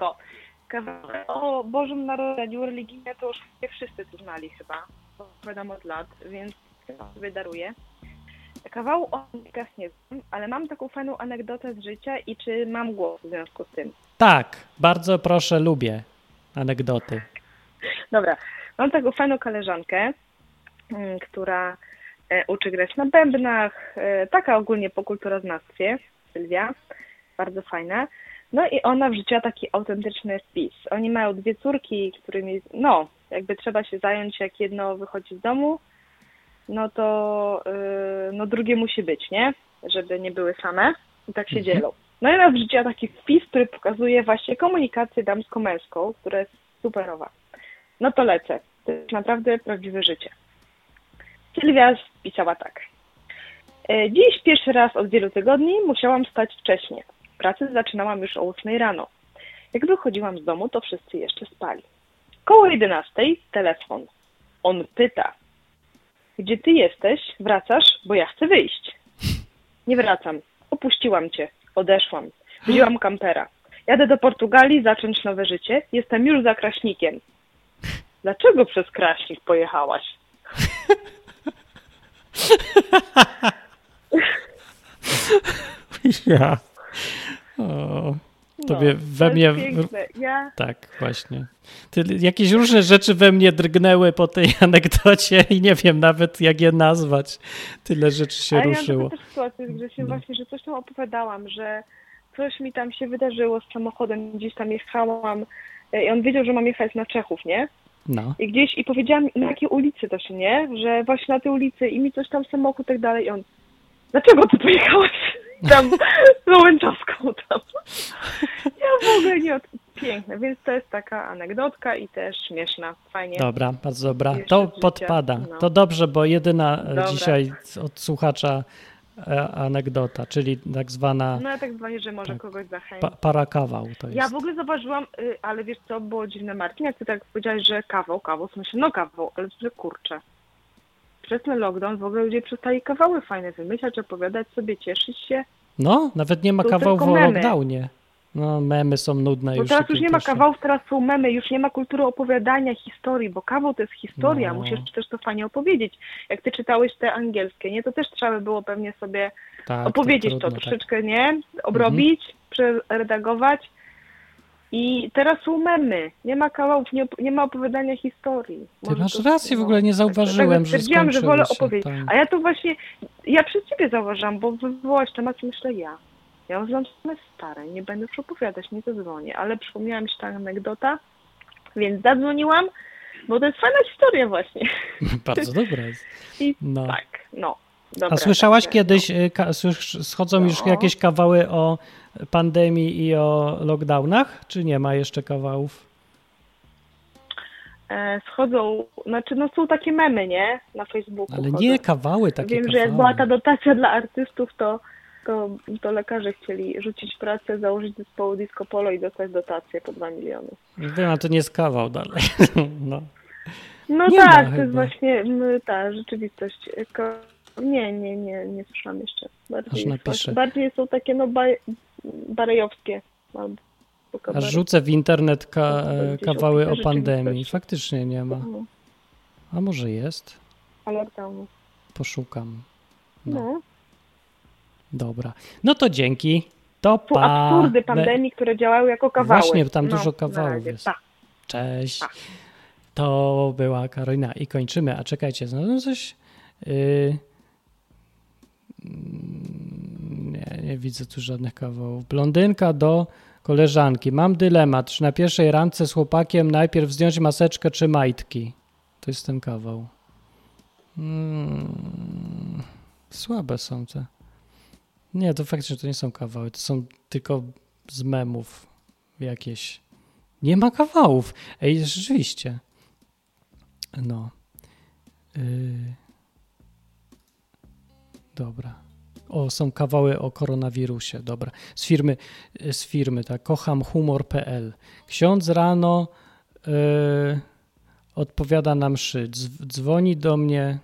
Kawały o Bożym Narodzeniu religijne to już nie wszyscy tu znali chyba. Bo Opowiadam od lat, więc sobie daruję. Kawału o nie znam, ale mam taką fajną anegdotę z życia i czy mam głos w związku z tym. Tak, bardzo proszę, lubię anegdoty. Dobra, mam taką fajną koleżankę, mm, która uczy grać na bębnach, e, taka ogólnie po kulturoznawstwie, Sylwia, bardzo fajna. No i ona wrzuciła taki autentyczny wpis. Oni mają dwie córki, którymi, no, jakby trzeba się zająć, jak jedno wychodzi z domu, no to e, no drugie musi być, nie? Żeby nie były same i tak się dzielą. No i ona wrzuciła taki wpis, który pokazuje właśnie komunikację damsko-męską, która jest superowa. No to lecę. To jest naprawdę prawdziwe życie. Sylwia pisała tak. E, Dziś pierwszy raz od wielu tygodni musiałam wstać wcześnie. Pracę zaczynałam już o 8 rano. Jak wychodziłam z domu, to wszyscy jeszcze spali. Koło 11 telefon. On pyta. Gdzie ty jesteś? Wracasz? Bo ja chcę wyjść. Nie wracam. Opuściłam cię. Odeszłam. Wzięłam kampera. Jadę do Portugalii zacząć nowe życie. Jestem już za Kraśnikiem. Dlaczego przez Kraśnik pojechałaś? Ja. O, tobie No, we mnie. Ja, Tak, właśnie. Ty, jakieś różne rzeczy we mnie drgnęły po tej anegdocie i nie wiem nawet jak je nazwać. Tyle rzeczy się ale ja ruszyło. mam taką też sytuację, że się właśnie, że coś tam opowiadałam, że coś mi tam się wydarzyło z samochodem, gdzieś tam jechałam e, i on wiedział, że mam jechać na Czechów, nie? No. I gdzieś, i powiedziałam na jakiej ulicy to się, nie? Że właśnie na tej ulicy i mi coś tam samochód i tak dalej i on, dlaczego ty pojechałaś tam z Łęczowską tam? Ja w ogóle nie od... Piękne, więc to jest taka anegdotka i też śmieszna, fajnie. Dobra, bardzo dobra. Jeszcze To podpada. no. To dobrze, bo jedyna e, Dobra. dzisiaj od słuchacza anegdota, czyli tak zwana No ja tak dzwonię, że może Tak. kogoś zachęcić. pa, parakawał to jest. Ja w ogóle zauważyłam, y, ale wiesz co, było dziwne Marcin, jak ty tak powiedziałeś, że kawał, kawał, myślę, no kawał, ale że kurczę. Przez ten lockdown w ogóle ludzie przestali kawały fajne wymyślać, opowiadać sobie, cieszyć się. No, nawet nie ma o memy. lockdownie. No, memy są nudne Bo już. teraz już nie ma kawałów, teraz są memy, już nie ma kultury opowiadania historii, bo kawał to jest historia, No. musisz też to fajnie opowiedzieć. Jak ty czytałeś te angielskie, nie, to też trzeba by było pewnie sobie Tak, opowiedzieć to, trudno, tak. troszeczkę, nie? Obrobić, przeredagować. I teraz są memy. Nie ma kawałów, nie, nie ma opowiadania historii. Ty Może masz to- rację, w no, ogóle nie tak- zauważyłem, tak że stwierdziłam, że wolę opowiedzieć. tak. A ja to właśnie, ja przez ciebie zauważam, bo wywołałaś temat myślę ja. Ja już znam same stare, nie będę już opowiadać, nie zadzwonię, ale przypomniała mi się ta anegdota, więc zadzwoniłam, bo to jest fajna historia właśnie. Bardzo dobra jest. I No. tak, no. Dobra, A słyszałaś także, kiedyś, y, słysz- schodzą już No. jakieś kawały o pandemii i o lockdownach, czy nie ma jeszcze kawałów? e, schodzą, znaczy no są takie memy, nie? Na Facebooku. Ale chodzą. nie kawały, takie Wiem, że kawały. jak była ta dotacja dla artystów, to, to, to lekarze chcieli rzucić pracę, założyć zespołu Disco Polo i dostać dotację po 2 miliony. Wiem, a to nie jest kawał dalej. No. No Nie tak, to chyba. jest właśnie ta rzeczywistość. Nie, nie, nie, nie słyszałam jeszcze. Aż Bardziej, napiszę. bardziej są takie no baj, barejowskie. Albo Aż kabaret. rzucę w internet ka, kawały o pandemii. Faktycznie nie ma. No, A może jest? a. Poszukam. No. Dobra. No to dzięki. To pa. absurdy pandemii, które działały jako kawały. Właśnie, tam no, dużo kawałów jest. Pa. Cześć. Pa. To była Karolina i kończymy. A czekajcie, znalazłem coś. Yy... Mm, Nie, nie widzę tu żadnych kawałów. Blondynka do koleżanki. Mam dylemat, czy na pierwszej randce z chłopakiem najpierw zdjąć maseczkę czy majtki. To jest ten kawał. Mm, słabe są te. Nie, to faktycznie to nie są kawały, to są tylko z memów jakieś. Nie ma kawałów. Ej, rzeczywiście. No. Yy. Dobra. O, są kawały o koronawirusie. Dobra. Z firmy, z firmy tak. Kochamhumor.pl. Ksiądz rano yy, odpowiada na mszy. Dzw- dzwoni do mnie.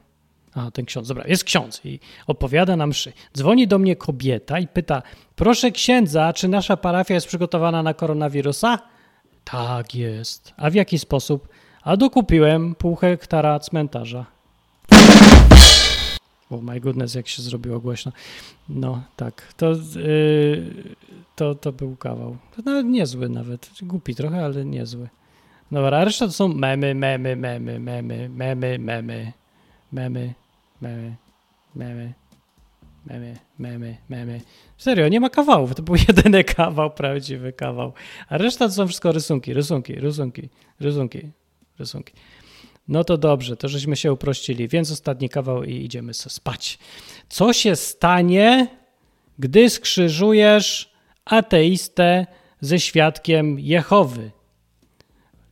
A, ten ksiądz, dobra, jest ksiądz i opowiada na mszy. Dzwoni do mnie kobieta i pyta: Proszę księdza, czy nasza parafia jest przygotowana na koronawirusa? Tak jest. A w jaki sposób? A dokupiłem pół hektara cmentarza. O oh my goodness, jak się zrobiło głośno. No, tak. To, yy, to, to był kawał. Nawet niezły nawet. Głupi trochę, ale niezły. Dobra, a reszta to są memy, memy, memy, memy, memy, memy, memy, memy, memy, memy, memy, memy. Serio, nie ma kawałów. To był jedyny kawał, prawdziwy kawał. A reszta to są wszystko rysunki, rysunki, rysunki, rysunki, rysunki. No to dobrze, to żeśmy się uprościli, więc ostatni kawał i idziemy spać. Co się stanie, gdy skrzyżujesz ateistę ze świadkiem Jehowy?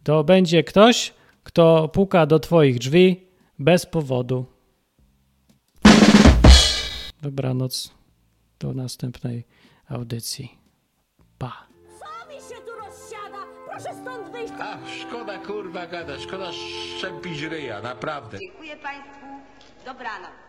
To będzie ktoś, kto puka do twoich drzwi bez powodu. Dobranoc. Do następnej audycji. Pa. Co mi się tu rozsiada? Proszę stąd wyjść. A, szkoda kurwa gada, szkoda szczępić ryja, naprawdę. Dziękuję Państwu. Dobranoc.